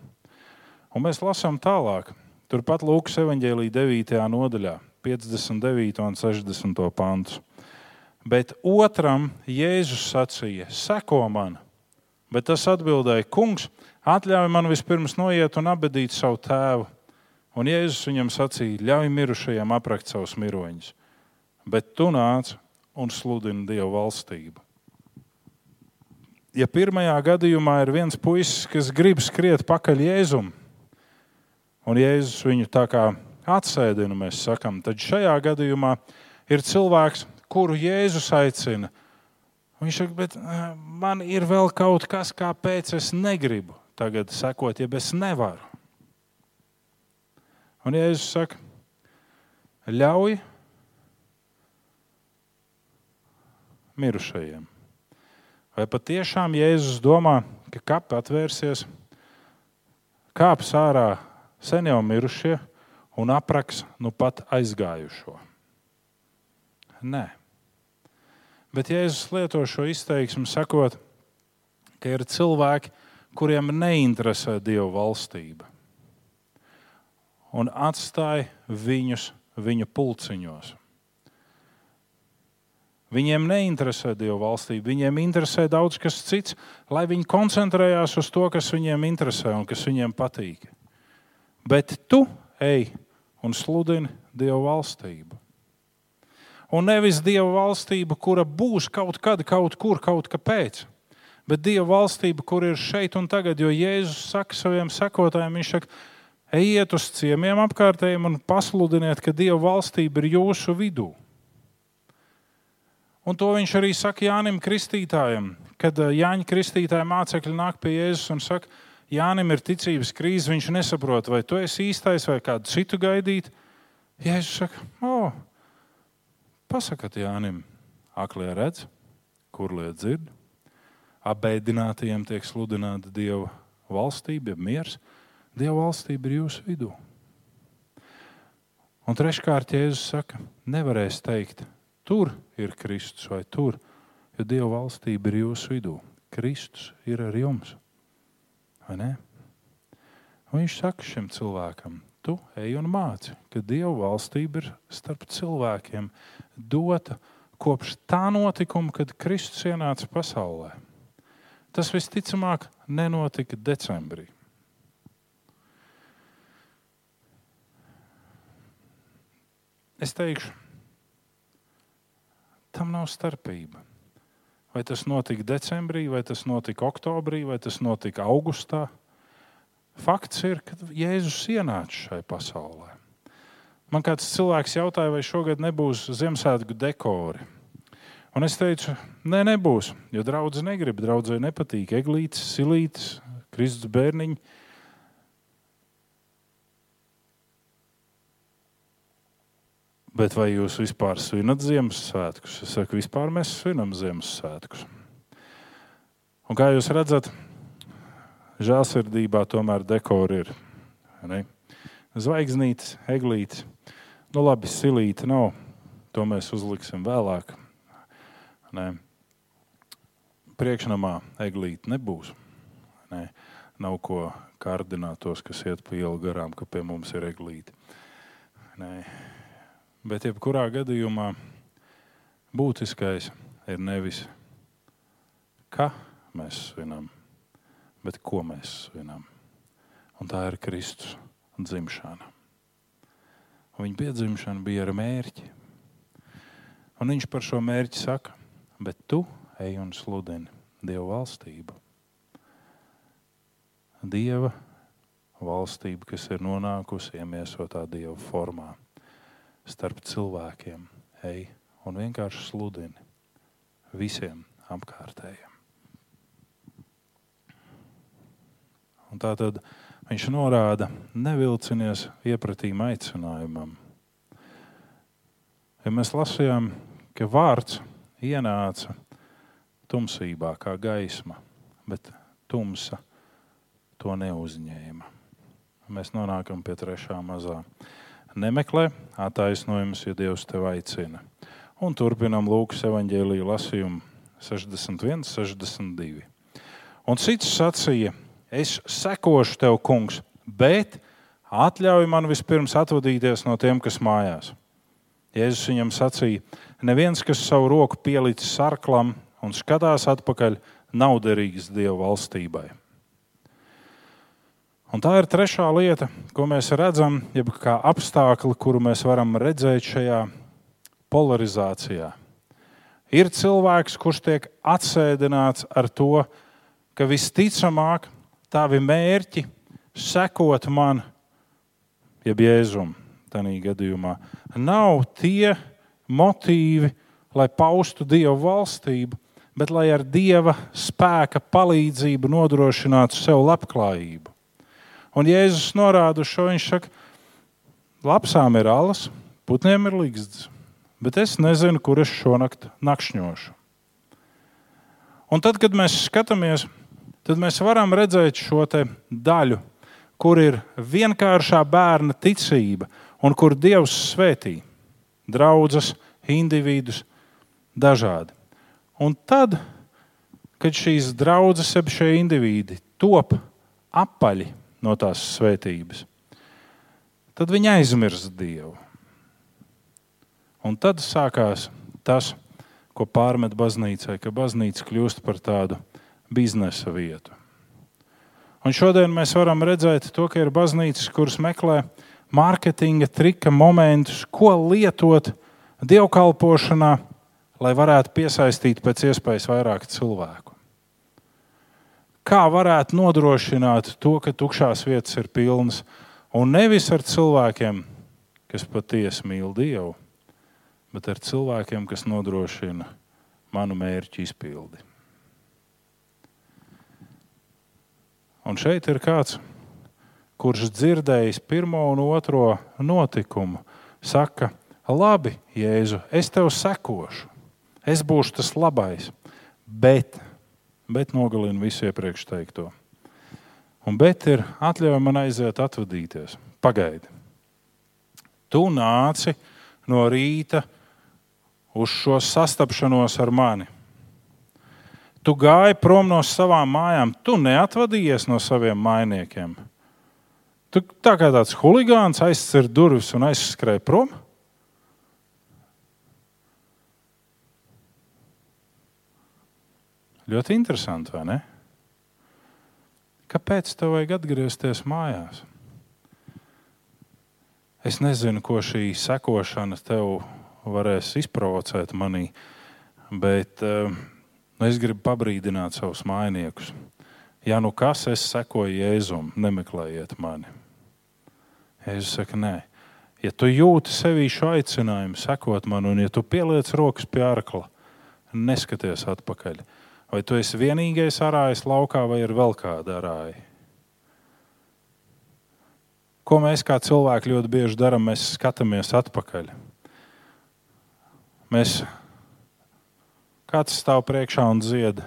Un mēs lasām tālāk. Turpat Lūkas evanģēlīja 9. nodaļā, 59. un 60. pantus. Bet otram Jēzus sacīja: Seko man! Bet tas atbildēja: Kungs, atļauj man vispirms noiet un abadīt savu tēvu. Un Jēzus viņam sacīja: Ļauj mirušajiem aprakt savus miroņus, bet tu nāc un sludini Dievu valstību. Ja pirmajā gadījumā ir viens puisis, kas grib skriet pakaļ Jēzum, un Jēzus viņu tā kā atsēdina, mēs sakām, tad šajā gadījumā ir cilvēks, kuru Jēzus aicina. Viņš saka, bet eh, man ir vēl kaut kas, kāpēc es negribu tagad sekot, ja es nevaru. Un Jēzus saka, ļauj mirušajiem. Vai patiešām Jēzus domā, ka kapi atvērsies, kāps ārā sen jau mirušie un apraks nu pat aizgājušo? Nē. Bet Jēzus lieto šo izteiksmu, sakot, ka ir cilvēki, kuriem neinteresē Dieva valstība, un atstāja viņus viņa pulciņos. Viņiem neinteresē Dieva valstība, viņiem interesē daudz kas cits, lai viņi koncentrējās uz to, kas viņiem interesē un kas viņiem patīk. Bet tu ej un sludini Dieva valstību un nevis Dieva valstība, kura būs kaut kad, kaut kur, kaut kāpēc. Bet Dieva valstība, kur ir šeit un tagad, jo Jēzus saka saviem sekotājiem, viņš saka, ejiet uz ciemiemiem apkārtējiem un pasludiniet, ka Dieva valstība ir jūsu vidū. Un to viņš arī saka Jānim Kristītājam, kad eh, Jāņa Kristītāja mācekļi nāk pie Jēzus un saka, Jānim ir ticības krīze, viņš nesaprot, vai tu esi īstais vai kādu citu gaidīt. Jēzus saka, o, Pasakiet Jānim, aklie redz, kur liet dzird, apbēdinātajiem tiek sludināta Dieva valstība, ja miers. Dieva valstība ir jūsu vidū. Un treškārt, Jēzus saka, nevarēs teikt, tur ir Kristus vai tur, jo Dieva valstība ir jūsu vidū. Kristus ir ar jums. Un viņš saka šim cilvēkam, tu ej un māci, ka Dieva valstība ir starp cilvēkiem dota kopš tā notikuma, kad Kristus ienāca pasaulē. Tas visticamāk nenotika decembrī. Es teikšu, tam nav starpība. Vai tas notika decembrī, vai tas notika oktobrī, vai tas notika augustā. Fakts ir, ka Jēzus ienāca šai pasaulē. Man kāds cilvēks jautāja, vai šogad nebūs Ziemassvētku dekori. Un es teicu, nē, ne, nebūs, jo draudzene negrib, draudzene nepatīk eglītes, silītes, Kristus bērniņi. Bet vai jūs vispār svinat Ziemassvētkus? Es saku, vispār mēs svinam Ziemassvētkus. Un kā jūs redzat, žēlsirdībā tomēr dekori ir. Ne? Zvaigznītes, eglītes, nu labi, silīte nav. To mēs uzliksim vēlāk. Ne? Priekšnamā eglīte nebūs. Ne? Nav ko kārdināt tos, kas iet pa ielu garām, ka pie mums ir eglīte. Ne? Bet jebkurā gadījumā būtiskais ir nevis, ka mēs svinam, bet ko mēs svinam. Un tā ir Kristus dzimšana. Un viņa piedzimšana bija ar mērķi. Un viņš par šo mērķi saka, bet tu ej un sludini Dieva valstību. Dieva valstība, kas ir nonākusi iemiesotā dieva formā starp cilvēkiem. Ej un vienkārši sludini visiem apkārtējiem. Un tā tad viņš norāda, nevilcinies iepratīm aicinājumam. Ja mēs lasījām, ka vārds ienāca tumsībā kā gaisma, bet tumsa to neuzņēma. Mēs nonākam pie trešā mazā. Nemeklē attaisnojumus, ja Dievs tevi aicina. Un turpinām Lūkas evanģēlīju lasījumu 61, 62. Un cits sacīja, es sekošu tev, kungs, bet atļauj man vispirms atvadīties no tiem, kas mājās. Jēzus viņam sacīja, neviens, kas savu roku pielicis sarklam un skatās atpakaļ, nav derīgs Dieva valstībai. Un tā ir trešā lieta, ko mēs redzam, jeb kā apstākļi, kuru mēs varam redzēt šajā polarizācijā. Ir cilvēks, kurš tiek atsēdināts ar to, ka visticamāk tavi mērķi sekot man, jeb jēzum, tādā gadījumā, nav tie motīvi, lai paustu Dieva valstību, bet lai ar Dieva spēka palīdzību nodrošinātu sev labklājību. Un Jēzus norāda šo. Viņš saka, lapsām ir alas, putniem ir līgsts, bet es nezinu, kur es šonakt nakšņošu. Un tad, kad mēs skatāmies, tad mēs varam redzēt šo daļu, kur ir vienkāršā bērna ticība un kur Dievs svētī draugus, individus dažādi. Un tad, kad šīs draudzes, jeb šie individi top apaļi no tās svētības, tad viņi aizmirst Dievu. Un tad sākās tas, ko pārmet baznīcai, ka baznīca kļūst par tādu biznesa vietu. Un šodien mēs varam redzēt, to, ka ir baznīcas, kuras meklē mārketinga trika momentus, ko lietot dievkalpošanā, lai varētu piesaistīt pēc iespējas vairāk cilvēku kā varētu nodrošināt to, ka tukšās vietas ir pilnas, un nevis ar cilvēkiem, kas patiesi mīl Dievu, bet ar cilvēkiem, kas nodrošina manu mērķu izpildi. Un šeit ir kāds, kurš dzirdējis pirmo un otro notikumu, saka, labi, Jēzu, es tev sekošu, es būšu tas labais, bet bet nogalina visu iepriekš teikto. Un bet ir atļauj man aiziet, atvadīties. Pagaidi. Tu nāci no rīta uz šo sastapšanos ar mani. Tu gāji prom no savām mājām, tu neatvadījies no saviem mainiekiem. Tu tā kā tāds huligāns aizcer durvis un aizskrēja prom. Ļoti interesanti, vai ne? Kāpēc tev vajag atgriezties mājās? Es nezinu, ko šī sekošana tev varēs izprovocēt manī, bet uh, es gribu pabrīdināt savus mainiekus. Ja nu kas, es sekoju Jēzum, nemeklējiet mani. Jēzus saka, nē. Ja tu jūti sevī šo aicinājumu, sekot man, un ja tu pieliec rokas pie arkla, neskaties atpakaļ. Vai tu esi vienīgais arājs laukā, vai ir vēl kāda arāja? Ko mēs kā cilvēki ļoti bieži darām? Mēs skatāmies atpakaļ. Mēs kāds stāv priekšā un dzied,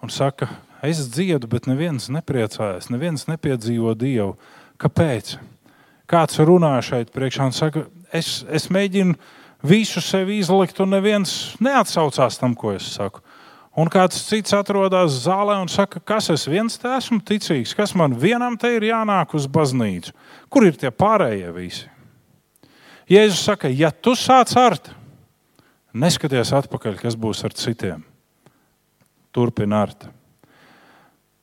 un saka, es dziedu, bet neviens nepriecājas, neviens nepiedzīvo Dievu. Kāpēc? Kāds runā šeit priekšā un saka, es, es mēģinu visu sevi izlikt, un neviens neatsaucās tam, ko es saku. Un kāds cits atrodas zālē un saka, kas es viens te esmu ticīgs, kas man vienam te ir jānāk uz baznīcu. Kur ir tie pārējie visi? Jēzus saka, ja tu sāc art, neskaties atpakaļ, kas būs ar citiem. Turpini art.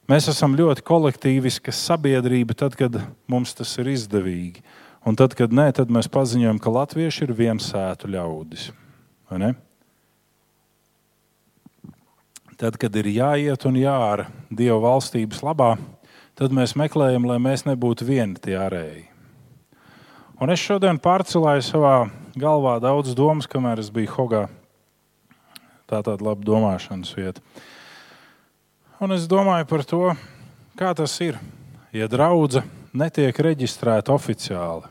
Mēs esam ļoti kolektīviska sabiedrība, tad, kad mums tas ir izdevīgi. Un tad, kad nē, tad mēs paziņojam, ka latvieši ir viensētu ļaudis. Vai ne? Tad, kad ir jāiet un jāra Dieva valstības labā, tad mēs meklējam, lai mēs nebūtu vieni tie ārēji. Un es šodien pārcelēju savā galvā daudz domas, kamēr es biju Hogā. Tā ir tāda laba domāšanas vieta. Un es domāju par to, kā tas ir, ja draudzene netiek reģistrēta oficiāli.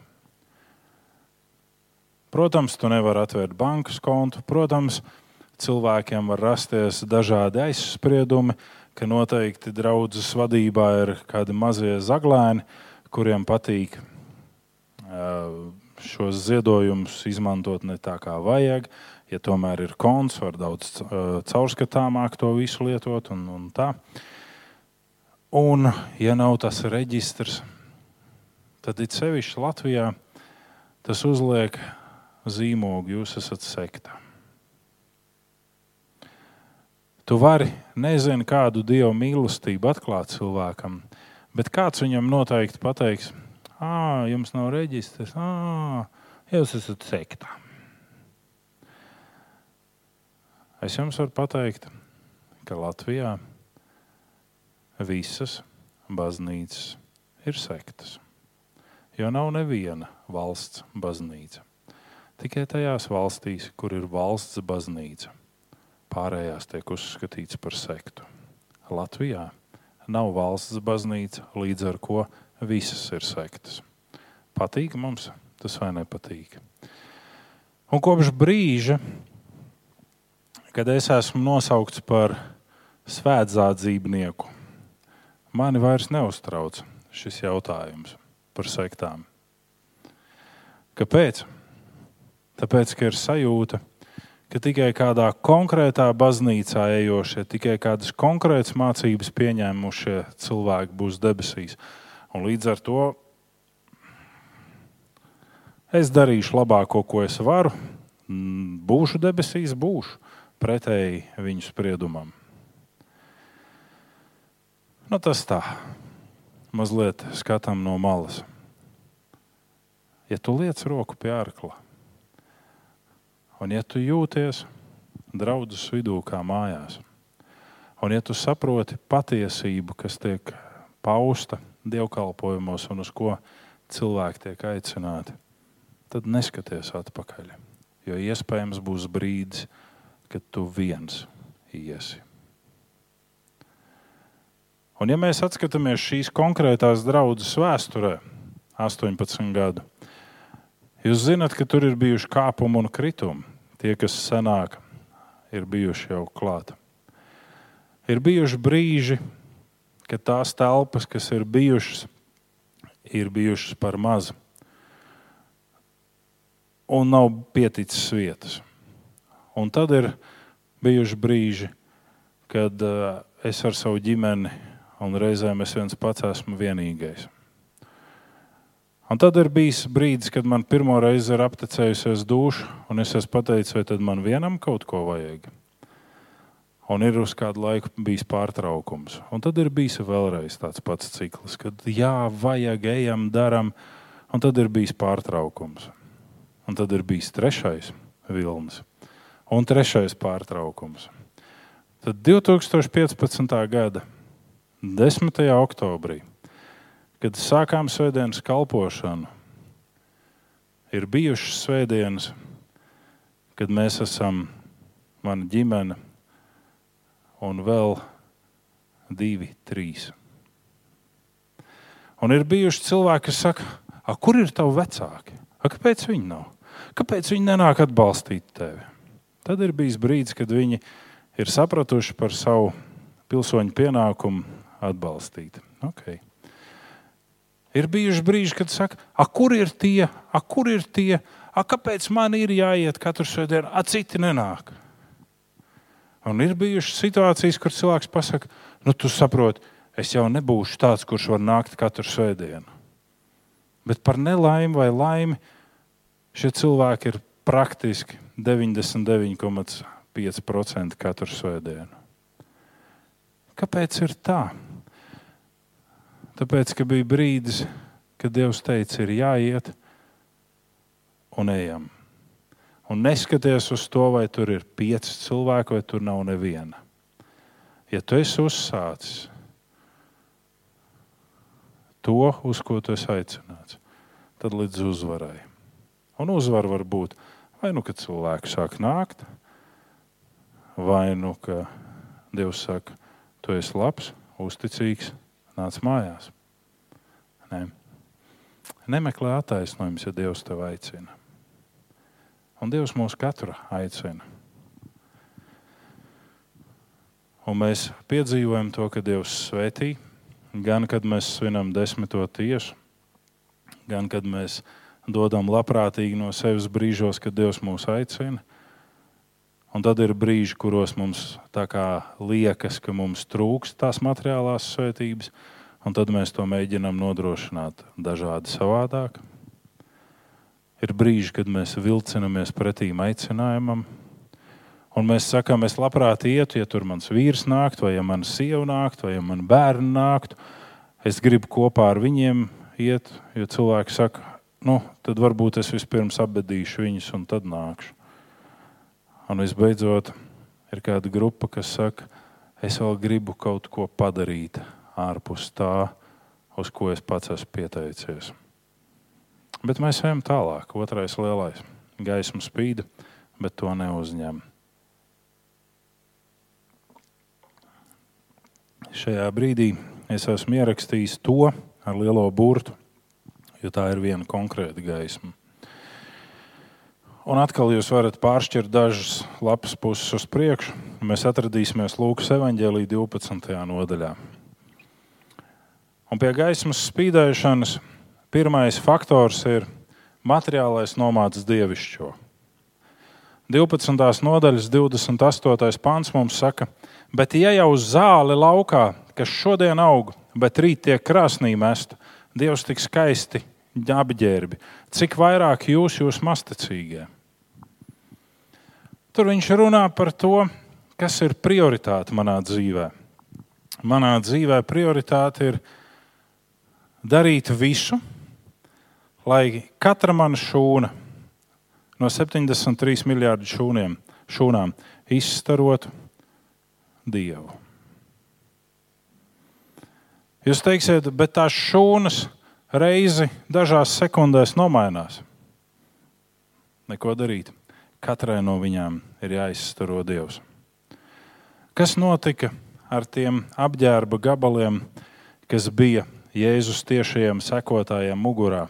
Protams, tu nevari atvērt bankas kontu, protams, cilvēkiem var rasties dažādi aizspriedumi, ka noteikti draudzes vadībā ir kādi mazie zaglēni, kuriem patīk šos ziedojumus izmantot ne tā, kā vajag. Ja tomēr ir konts, var daudz caurskatāmāk to visu lietot. Un, un tā. un, ja nav tas reģistrs, tad it sevišķi Latvijā tas uzliek zīmogu, jūs esat sekta. Tu vari nezinu, kādu dievu mīlestību atklāt cilvēkam, bet kāds viņam noteikti pateiks, ah, jums nav reģistrs, ah, jūs esat sekta. Es jums varu pateikt, ka Latvijā visas baznīcas ir sektas. Jo nav neviena valsts baznīca. Tikai tajās valstīs, kur ir valsts baznīca, pārējās tiek uzskatīts par sektu. Latvijā nav valsts baznīca, līdz ar to visas ir sektas. Patīk mums tas vai nepatīk. Un kopš brīža, kad es esmu nosaukts par svētzīvnieku, mani vairs neuztrauc šis jautājums par sektām. Kāpēc? Tāpēc, ka ir sajūta, ka tikai kādā konkrētā baznīcā ejošie, tikai kādas konkrētas mācības pieņēmušie cilvēki būs debesīs. Un līdz ar to es darīšu labāko, ko es varu, būšu debesīs, būšu pretēji viņu spriedumam. Nu, tas tā, mazliet skatām no malas. Ja tu liec roku pie ārkla, Un, ja tu jūties draudzes vidū kā mājās, un ja tu saproti patiesību, kas tiek pausta dievkalpojumos un uz ko cilvēki tiek aicināti, tad neskaties atpakaļ. Jo iespējams būs brīdis, kad tu viens iesi. Un, ja mēs atskatāmies šīs konkrētās draudzes vēsturē, 18 gadu, jūs zinat, ka tur ir bijuši kāpumi un kritumi tie, kas senāk ir bijuši jau klāt. Ir bijuši brīži, kad tās telpas, kas ir bijušas, ir bijušas par mazu un nav pieticis vietas. Un tad ir bijuši brīži, kad uh, es ar savu ģimeni un reizēm es viens pats esmu vienīgais. Un tad ir bijis brīdis, kad man pirmo reizi ir aptecējusies duša, un es esmu pateicis, vai tad man vienam kaut ko vajag. Un ir uz kādu laiku bijis pārtraukums. Un tad ir bijis vēlreiz tāds pats cikls, kad jā, vajag, ejam, darām, un tad ir bijis pārtraukums. Un tad ir bijis trešais vilnis un trešais pārtraukums. Tad 2015. gada 10. oktobrī kad sākām svētdienas kalpošanu, ir bijušas svētdienas, kad mēs esam, mana ģimene un vēl divi, trīs. Un ir bijuši cilvēki, kas saka, kur ir tavi vecāki? A, kāpēc viņi nav? Kāpēc viņi nenāk atbalstīt tevi? Tad ir bijis brīdis, kad viņi ir sapratuši par savu pilsoņu pienākumu atbalstīt. Okay. Ir bijuši brīži, kad saka, kur ir tie, a, kur ir tie, a, kāpēc man ir jāiet katru svētdienu, a citi nenāk. Un ir bijušas situācijas, kur cilvēks pasakā, nu, tu saproti, es jau nebūšu tāds, kurš var nākt katru svētdienu. Bet par nelaimi vai laimi šie cilvēki ir praktiski 99,5% katru svētdienu. Kāpēc ir tā? Tāpēc, ka bija brīdis, kad Dievs teica, ir jāiet un ejam. Un neskaties uz to, vai tur ir pieci cilvēki, vai tur nav neviena. Ja tu esi uzsācis, to, uz ko tu esi aicināts, tad līdz uzvarai. Un uzvara var būt vai nu, kad cilvēki sāk nākt, vai nu, ka Dievs saka, tu esi labs, uzticīgs, nāc mājās. Nē. Nemeklē attaisnojumus, ja Dievs tev aicina. Un Dievs mūs katru aicina. Un mēs piedzīvojam to, ka Dievs svētī, gan kad mēs svinam desmito tiesu, gan kad mēs dodam labprātīgi no sevis brīžos, kad Dievs mūs aicina. Un tad ir brīži, kuros mums liekas, ka mums trūkst tās materiālās svētības, un tad mēs to mēģinām nodrošināt dažādi savādāk. Ir brīži, kad mēs vilcinamies pretī aicinājumam, Un mēs sakām, es labprāt ietu, ja tur mans vīrs nāktu, vai ja mana sieva nāktu, vai ja man bērni nāktu. Es gribu kopā ar viņiem iet, jo cilvēki saka, nu, tad varbūt es vispirms apbedīšu viņus un tad nākšu. Un visbeidzot, ir kāda grupa, kas saka, es vēl gribu kaut ko padarīt ārpus tā, uz ko es pats esmu pieteicies. Bet mēs ejam tālāk. Otrais lielais gaismas spīd, bet to neuzņem. šajā brīdī es esmu ierakstījis to ar lielo burtu, jo tā ir viena konkrēta gaisma. Un atkal jūs varat pāršķirt dažas lapas puses uz priekšu. Mēs atradīsimies Lūkas evanģēlī 12. nodaļā. Un pie gaismas spīdēšanas pirmais faktors ir materiālais nomāts dievišķo. 12. nodaļas 28. pāns mums saka, ka Bet, ja jau zāle laukā, kas šodien aug, bet rīt tiek krāsnī mesta, Dievs tik skaisti apģērbi, cik vairāk jūs, jūs masticīgie. Tur viņš runā par to, kas ir prioritāte manā dzīvē. Manā dzīvē prioritāte ir darīt visu, lai katra mana šūna no 73 miljardu šūniem, šūnām izstarotu Dievu. Jūs teiksiet, bet tās šūnas reizi dažās sekundēs nomainās. Neko darīt. Katrai no viņām ir jāizstaro Dievs. Kas notika ar tiem apģērba gabaliem, kas bija Jēzus tiešajiem sekotājiem mugurā?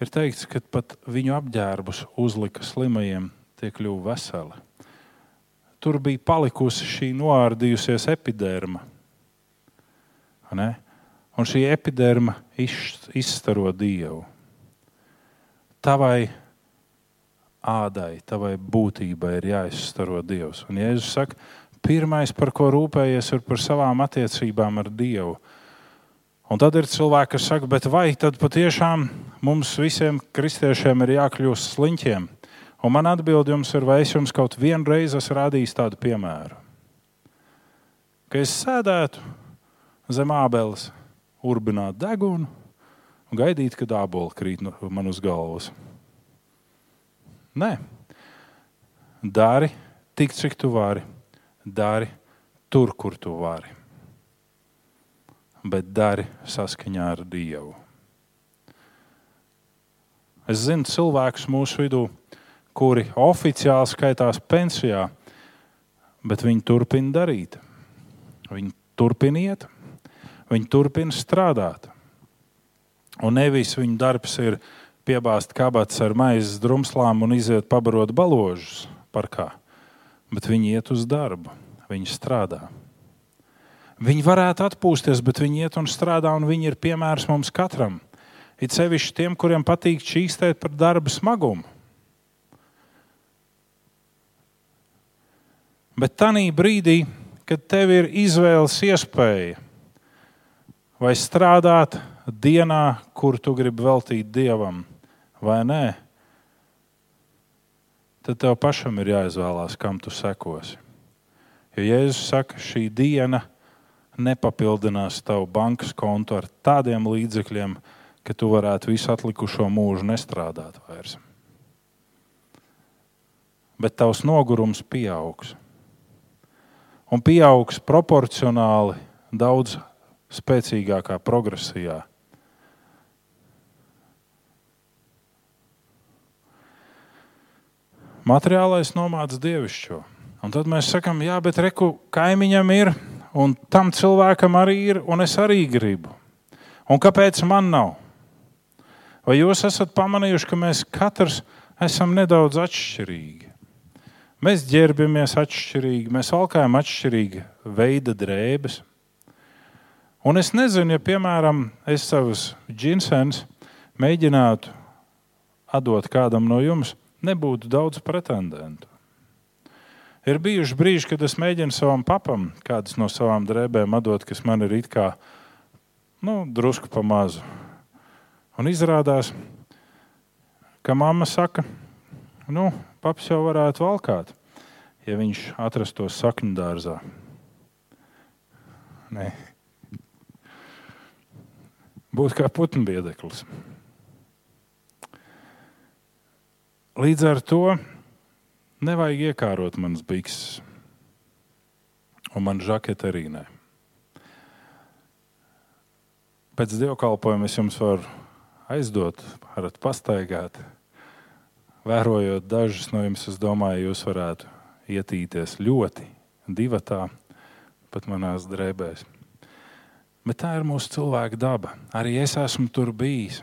Ir teikts, ka pat viņu apģērbus uzlika slimajiem, tie kļuva veseli tur bija palikusi šī noārdījusies epiderma. Ne? Un šī epiderma izstaro dievu. Tavai ādai, tavai būtībai ir jāizstaro dievs. Un Jēzus saka, pirmais, par ko rūpējies, ir par savām attiecībām ar Dievu. Un tad ir cilvēki, kas saka, vai tad patiešām mums visiem kristiešiem ir jākļūst sliņķiem? Un man atbild jums ir, vai es jums kaut vienu reizi esmu rādījis tādu piemēru. Ka es sēdētu zem ābeles, urbinātu degunu un gaidītu, kad ābola krīt man uz galvas. Nē, dari tik, cik tu vari. Dari tur, kur tu vari. Bet dari saskaņā ar Dievu. Es zinu cilvēkus mūsu vidū, kuri oficiāli skaitās pensijā, bet viņi turpina darīt. Viņi turpina iet, viņi turpina strādāt. Un nevis viņu darbs ir piebāzt kabatas ar maizes drumslām un iziet pabarot baložus parkā, bet viņi iet uz darbu, viņi strādā. Viņi varētu atpūsties, bet viņi iet un strādā, un viņi ir piemērs mums katram. It sevišķi tiem, kuriem patīk čīkstēt par darba smagumu. Bet tajā brīdī, kad tev ir izvēles iespēja, vai strādāt dienā, kur tu gribi veltīt dievam, vai nē, tad tev pašam ir jāizvēlās, kam tu sekosi. Jo Jēzus saka, šī diena nepapildinās tavu bankas kontu ar tādiem līdzekļiem, ka tu varētu visu atlikušo mūžu nestrādāt vairs. Bet tavs nogurums pieaugs un pieaugs proporcionāli daudz spēcīgākā progresijā. Materiālais nomāca dievišķo. Un tad mēs sakām, jā, bet reku kaimiņam ir, un tam cilvēkam arī ir, un es arī gribu. Un kāpēc man nav? Vai jūs esat pamanījuši, ka mēs katrs esam nedaudz atšķirīgi? Mēs ģērbjamies atšķirīgi, mēs valkājam atšķirīgi veida drēbes. Un es nezinu, ja, piemēram, es savus džinsenus mēģinātu atdot kādam no jums, nebūtu daudz pretendentu. Ir bijuši brīži, kad es mēģinu savam papam kādas no savām drēbēm atdot, kas man ir it kā nu, drusku pa mazu. Un izrādās, ka mamma saka, nu, paps jau varētu valkāt, ja viņš atrastos sakņu dārzā. Nē. Būtu kā putnbiedeklis. Līdz ar to nevajag iekārot manas bikses, un man žakete arī nē. Pēc dievkalpojuma es jums varu aizdot, varat pastaigāt. Vērojot dažus no jums, es domāju, jūs varētu ietīties ļoti divatā, pat manās drēbēs. Bet tā ir mūsu cilvēka daba. Arī es esmu tur bijis.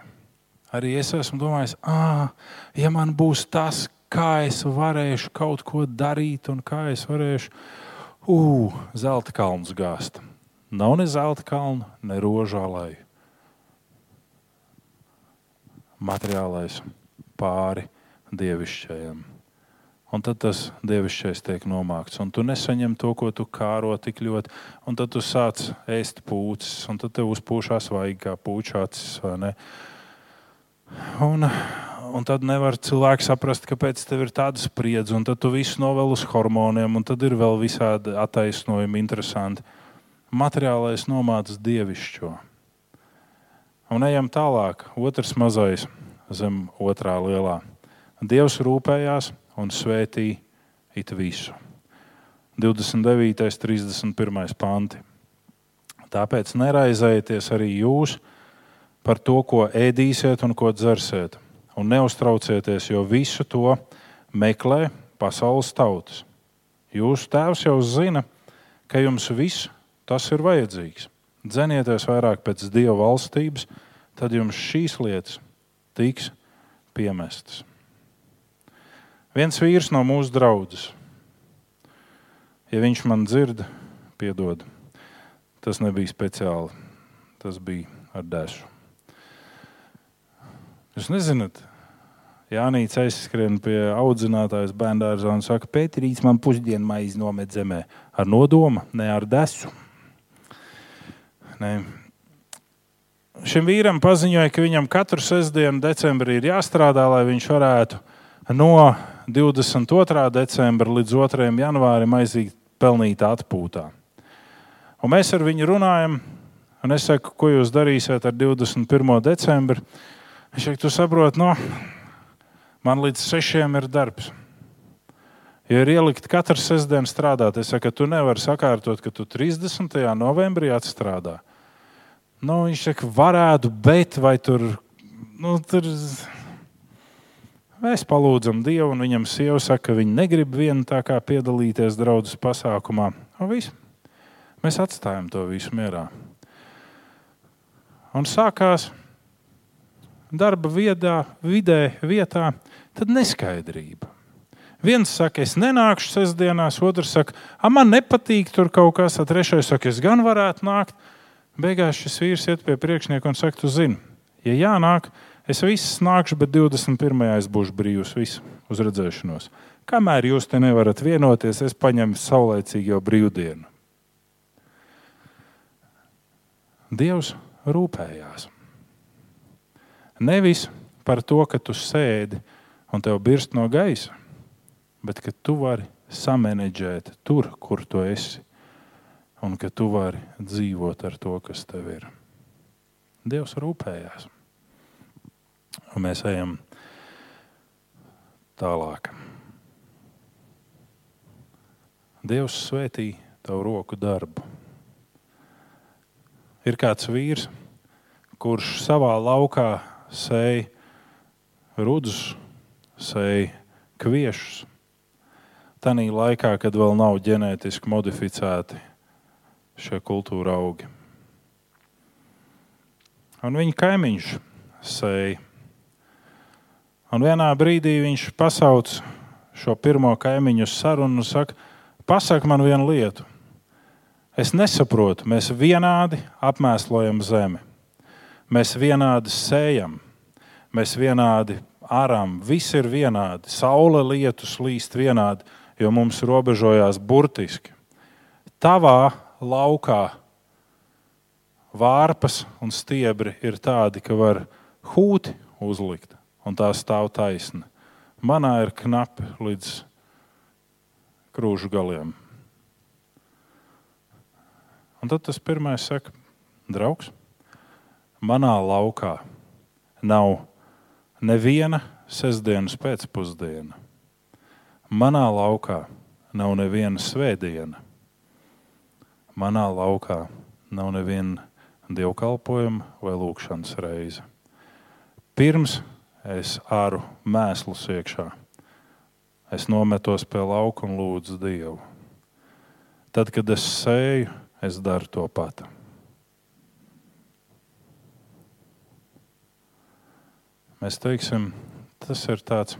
Arī es esmu domājis, ah, ja man būs tas, kā es varēšu kaut ko darīt un kā es varēšu uh, zelta kalnu gāzt. Nav ne zelta kalnu, ne rožālai. Materiālais pāri dievišķajam. Un tad tas dievišķais tiek nomākts. Un tu nesaņem to, ko tu kāro tik ļoti. Un tad tu sāc ēst pūces, un tad tev uzpūšās vajag kā pūčācis. Un, un tad nevar cilvēks saprast, kāpēc tev ir tāda spriedze, un tad tu visu novēl uz hormoniem, un tad ir vēl visādi attaisnojumi, interesanti. Materiālais nomācis dievišķo. Un ejam tālāk, otrs mazais zem otrā lielā. Dievs rūpējās un svētīja it visu. 29. un 31. panti. Tāpēc neraizējieties arī jūs par to, ko ēdīsiet un ko dzersiet un neuztraucieties, jo visu to meklē pasaules tautas. Jūsu tēvs jau zina, ka jums viss tas ir vajadzīgs. Dzenieties vairāk pēc Dieva valstības, tad jums šīs lietas tiks piemestas. Viens vīrs no mūsu draudzes, ja viņš man dzird, piedod, tas nebija speciāli, tas bija ar desu. Jūs nezināt, Jānis aizskrien pie audzinātājas bērngārzā un saka, Pēterīts man pusdienu maizi nomet zemē ar nodomu, ne ar desu. Ne. Šim vīram paziņoja, ka viņam katru sestdienu decembrī ir jāstrādā, lai viņš varētu no 22. decembra līdz 2. janvārim aiziet pelnīt atpūtā. Un mēs ar viņu runājam, un es saku, ko jūs darīsiet ar 21. decembri. Viņš saka, tu saproti, no, man līdz sešiem ir darbs. Ja ir ielikt katru sestdienu strādāt, es saku, tu nevari sakārtot, ka tu 30. novembrī atstrādā. Nu, viņš saka, varētu, bet vai tur, nu, tur mēs palūdzam Dievu, un viņam sieva saka, ka viņa negrib vienu tā kā piedalīties draudzes pasākumā. Un viss. Mēs atstājam to visu mierā. Un sākās darba viedā, vidē, vietā, tad neskaidrība. Viens saka, es nenākšu sestdienās, otrs saka, man nepatīk tur kaut kas, tad trešais saka, es gan varētu nākt. Beigās šis vīrs iet pie priekšnieka un saka, tu zini, ja jānāk, es viss nākšu, bet 21. es būšu brīvs, viss uz redzēšanos. Kamēr jūs te nevarat vienoties, es paņemu saulēcīgi jau brīvdienu. Dievs rūpējās. Nevis par to, ka tu sēdi un tev birst no gaisa, bet ka tu vari samanģēt tur, kur tu esi, un ka tu vari dzīvot ar to, kas tev ir. Dievs rūpējās. Un mēs ejam tālāk. Dievs svētī tavu roku darbu. Ir kāds vīrs, kurš savā laukā sēja rudus, sēja kviešus. Tanī laikā, kad vēl nav ģenētiski modificēti šie kultūra augi. Un viņa kaimiņš sēja. Un vienā brīdī viņš pasauc šo pirmo kaimiņu sarunu un saka, pasak man vienu lietu. Es nesaprotu, mēs vienādi apmēslojam zemi. Mēs vienādi sējam, mēs vienādi ārām, viss ir vienādi. Saule lietus līst vienādi, jo mums robežojās burtiski. Tavā laukā vārpas un stiebri ir tādi, ka var hūti uzlikt, un tā stāv taisna. Manā ir knapi līdz krūžu galiem. Un tad tas pirmais saka, draugs, manā laukā nav neviena sestdienas pēcpusdiena. Manā laukā nav neviena svētdiena. Manā laukā nav neviena dievkalpojuma vai lūkšanas reize. Pirms es āru mēslus iekšā, es nometos pie lauka un lūdzu Dievu. Tad, kad es sēju, es daru to patu. Mēs teiksim, tas ir tāds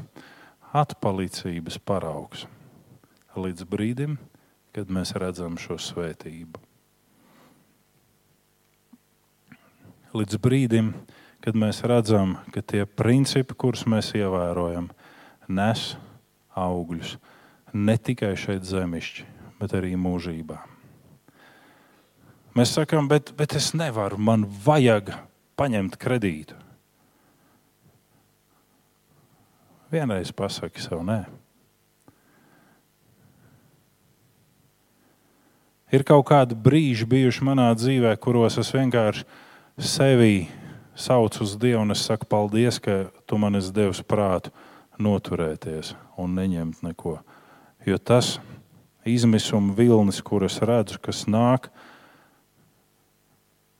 atpalicības paraugs līdz brīdim, kad mēs redzam šo svētību. Līdz brīdim, kad mēs redzam, ka tie principi, kurus mēs ievērojam, nes augļus ne tikai šeit zemišķi, bet arī mūžībā. Mēs sakām, bet, bet es nevaru, man vajag paņemt kredītu. Vienreiz pasaki sev, nē. Ir kaut kādi brīži bijuši manā dzīvē, kuros es vienkārši sevi saucu uz Dievu un es saku, paldies, ka tu man esi devis prātu noturēties un neņemt neko. Jo tas izmisuma vilnis, kuras redzu, kas nāk,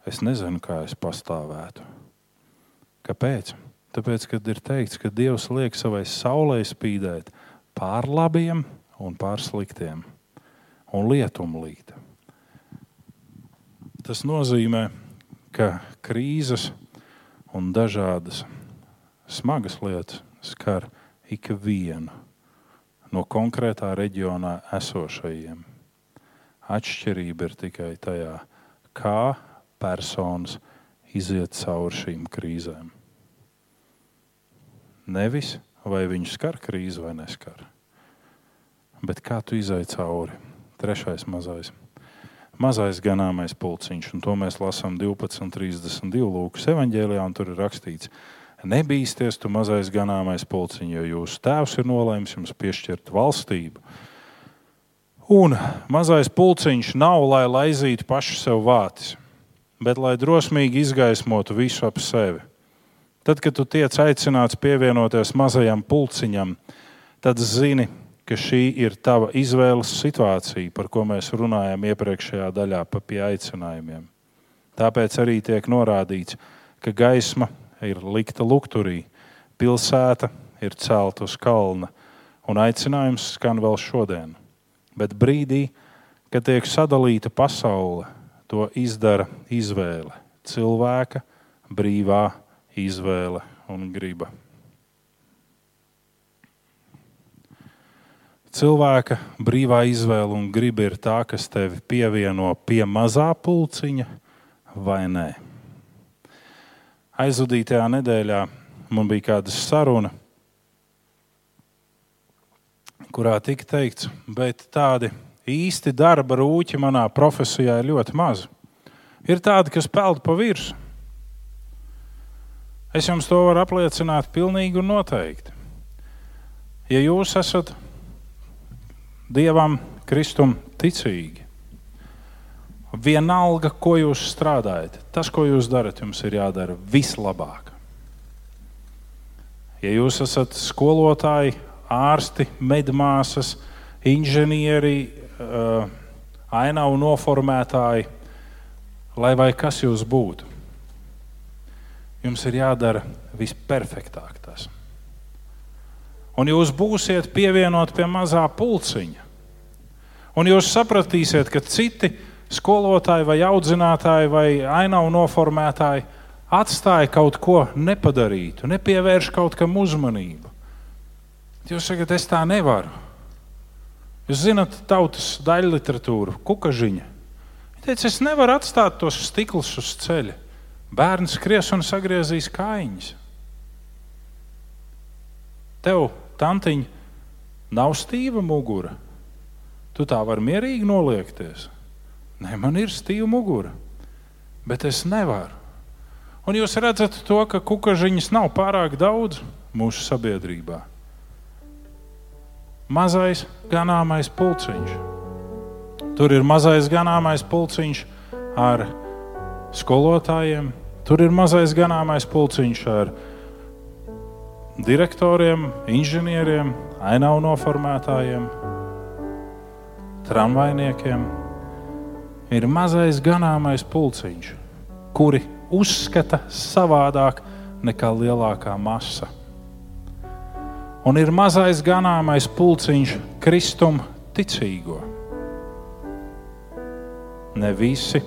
es nezinu, kā es pastāvētu. Kāpēc? Tāpēc, kad ir teikts, ka Dievs liek savai saulē spīdēt pār labiem un pār sliktiem, un lietumu līt. Tas nozīmē, ka krīzes un dažādas smagas lietas skar ikvienu no konkrētā reģionā esošajiem. Atšķirība ir tikai tajā, kā personas iziet cauri šīm krīzēm. Nevis vai viņu skar krīze vai neskar, bet kā tu izai cauri. Trešais mazais. Mazais ganāmais pulciņš, un to mēs lasām 12.32. Lūkas evanģēlijā, un tur ir rakstīts, nebīsties, tu mazais ganāmais pulciņš, jo jūsu tēvs ir nolēmis jums piešķirt valstību. Un mazais pulciņš nav, lai laizītu pašu sev vātis, bet lai drosmīgi izgaismotu visu ap sevi. Tad, kad tu tiec aicināts pievienoties mazajam pulciņam, tad zini, ka šī ir tava izvēles situācija, par ko mēs runājām iepriekšējā daļā pie aicinājumiem. Tāpēc arī tiek norādīts, ka gaisma ir likta lukturī, pilsēta ir celta uz kalna, un aicinājums skan vēl šodien. Bet brīdī, kad tiek sadalīta pasaule, to izdara izvēle cilvēka brīvā izvēle un griba. Cilvēka brīvā izvēle un griba ir tā, kas tevi pievieno pie mazā pulciņa vai nē. Aizvadītajā nedēļā man bija kāda saruna, kurā tika teikts, bet tādi īsti darba rūķi manā profesijā ir ļoti mazi. Ir tādi, kas peld pa virsmu Es jums to varu apliecināt pilnīgi un noteikti. Ja jūs esat Dievam, Kristum ticīgi, vienalga, ko jūs strādājat, tas, ko jūs darat, jums ir jādara vislabāk. Ja jūs esat skolotāji, ārsti, medmāsas, inženieri, uh, ainavu noformētāji, lai vai kas jūs būtu, jums ir jādara visperfektāk. Un jūs būsiet pievienot pie mazā pulciņa. Un jūs sapratīsiet, ka citi skolotāji vai audzinātāji vai ainavu noformētāji atstāja kaut ko nepadarītu, nepievērš kaut kam uzmanību. Jūs sakat, es tā nevaru. Jūs zināt, tautas daļu literatūru, kukažiņa. Viņa teica, es nevaru atstāt tos stiklus uz ceļa. Bērns skries un sagriezīs kājiņas. Tev, tantiņ, nav stīva mugura. Tu tā vari mierīgi noliekties. Nē, man ir stīva mugura, bet es nevaru. Un jūs redzat to, ka kukažiņas nav pārāk daudz mūsu sabiedrībā. Mazais ganāmais pulciņš. Tur ir mazais ganāmais pulciņš ar skolotājiem, tur ir mazais ganāmais pulciņš ar direktoriem, inženieriem, ainavu noformētājiem, tramvajniekiem. Ir mazais ganāmais pulciņš, kuri uzskata savādāk nekā lielākā masa. Un ir mazais ganāmais pulciņš kristum ticīgo. Ne visi,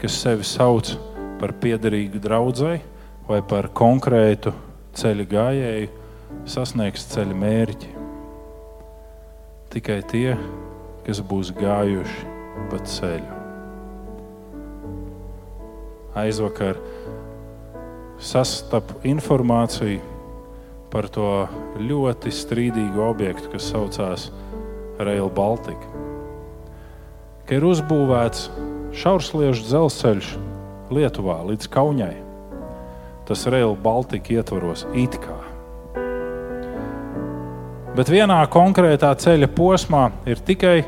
kas sevi sauc par piederīgu draugai vai par konkrētu ceļa gājēju, sasniegs ceļa mērķi. Tikai tie, kas būs gājuši pa ceļu. Aizvakar sastapu informāciju par to ļoti strīdīgu objektu, kas saucās Rail Baltica. Ka ir uzbūvēts šaursliežu dzelzceļš Lietuvā līdz Kaunijai. Tas Rail Baltica ietvaros it kā. Bet vienā konkrētā ceļa posmā ir tikai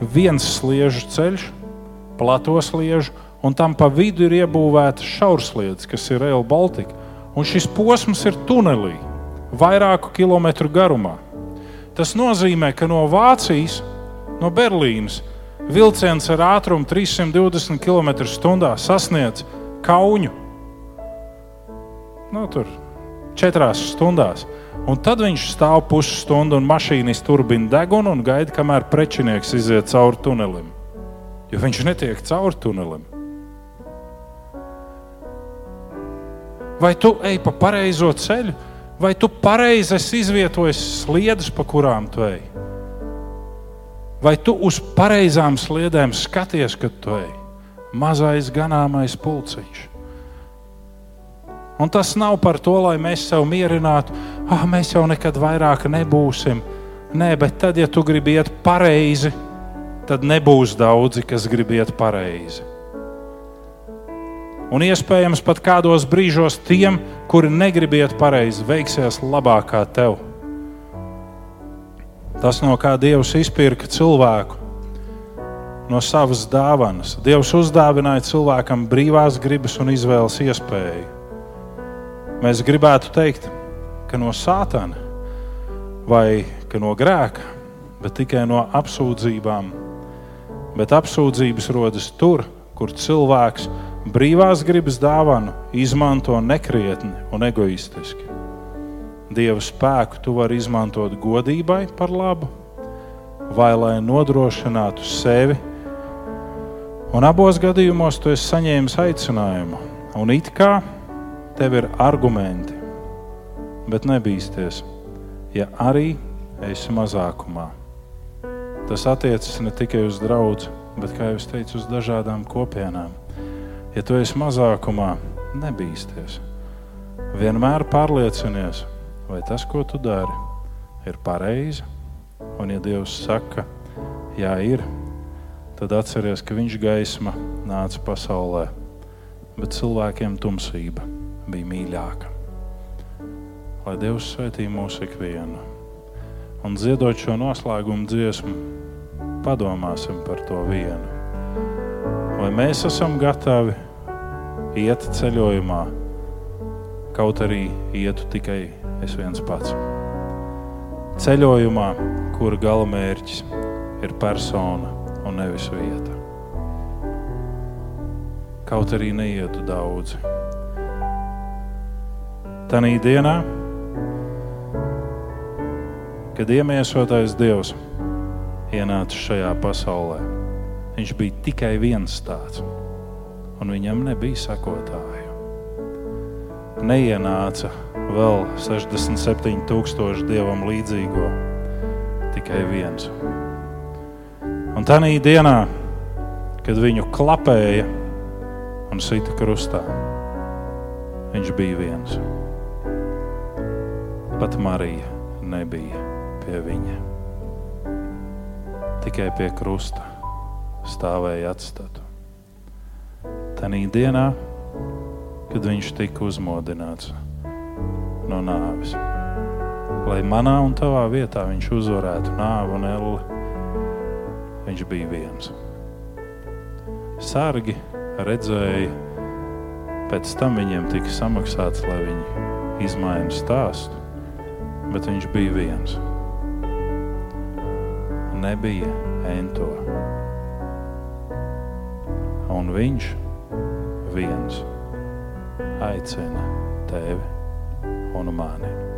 viens sliežu ceļš, plato sliežu, un tam pa vidu ir iebūvēta šaursliedes, kas ir Rail Baltica. Un šis posms ir tunelī, vairāku kilometru garumā. Tas nozīmē, ka no Vācijas, no Berlīnas, vilciens ar ātrumu 320 km/h sasniedz Kaunu. Nu, tur četrās stundās. Un tad viņš stāv pusstundu un mašīnas turbina degunu un gaida, kamēr prečinieks iziet cauri tunelim. Jo viņš netiek cauri tunelim. Vai tu ej pa pareizo ceļu, vai tu pareizi esi izvietojis sliedes, pa kurām tu ej? Vai tu uz pareizām sliedēm skaties, kad tu ej? Mazais ganāmais pulciņš. Un tas nav par to, lai mēs sev mierinātu, ah, mēs jau nekad vairāk nebūsim. Nē, bet tad, ja tu gribi iet pareizi, tad nebūs daudzi, kas grib iet pareizi. Un iespējams, pat kādos brīžos tiem, kuri negrib iet pareizi, veiksies labāk kā tev. Tas, no kā Dievs izpirka cilvēku, no savas dāvanas. Dievs uzdāvināja cilvēkam brīvās gribas un izvēles iespēju. Mēs gribētu teikt, ka no sātana vai no grēka, bet tikai no apsūdzībām. Bet apsūdzības rodas tur, kur cilvēks brīvās gribas dāvanu izmanto nekrietni un egoistiski. Dieva spēku tu vari izmantot godībai par labu, vai lai nodrošinātu sevi. Un abos gadījumos tu esi saņēmis aicinājumu, un it kā tev ir argumenti, bet nebīsties, ja arī esi mazākumā. Tas attiecas ne tikai uz draugu, bet, kā jau teicu, uz dažādām kopienām. Ja tu esi mazākumā, nebīsties. Vienmēr pārliecinies, vai tas, ko tu dari, ir pareizi. Un, ja Dievs saka, jā, ir, tad atceries, ka Viņš gaisma nāca pasaulē, bet cilvēkiem tumsība bija mīļāka. Lai Dievs svētī mūsu ikvienu. Un dziedot šo noslēgumu dziesmu, padomāsim par to vienu vai mēs esam gatavi iet ceļojumā, kaut arī ietu tikai es viens pats. Ceļojumā, kura galamērķis ir persona un nevis vieta. kaut arī neietu daudzi. Tanī dienā, kad iemiesotais Dievs ienāca šajā pasaulē, viņš bija tikai viens tāds, un viņam nebija sekotāju. Neienāca vēl 67,000 dievam līdzīgo, tikai viens. Un tā dienā, kad viņu klapēja un sita krustā, viņš bija viens. Pat Marija nebija pie viņa. Tikai pie krusta stāvēja atstatu. Tanī dienā, kad viņš tika uzmodināts no nāves, lai manā un tavā vietā viņš uzvarētu nāvi un elli, viņš bija viens. Sargi redzēja, pēc tam viņiem tika samaksāts, lai viņi izmaina stāstu, bet viņš bija viens. Nebija ento. Un viņš viens aicina tevi un mani.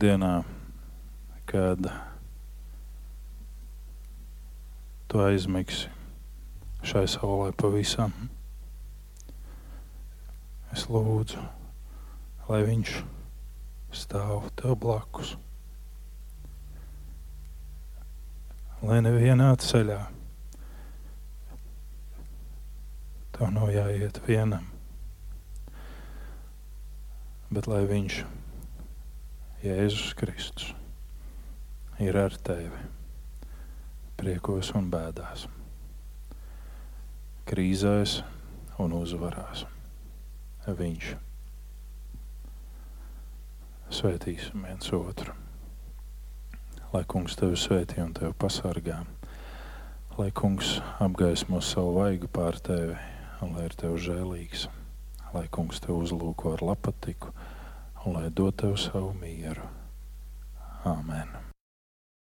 Dienā, kad tu aizmigsi šai saulē pavisam. Es lūdzu, lai viņš stāv tev blakus. Lai nevienā ceļā tev nav jāiet vienam, bet lai viņš, Jēzus Kristus, ir ar tevi priekos un bēdās, krīzēs un uzvarās. Viņš svētīsim viens otru. Lai kungs tevi svētī un tevi pasargā. Lai kungs apgaismo savu vaigu pār tevi un lai ir tev žēlīgs. Lai kungs tev uzlūko ar lapatiku un lai dod tev savu mieru. Āmen.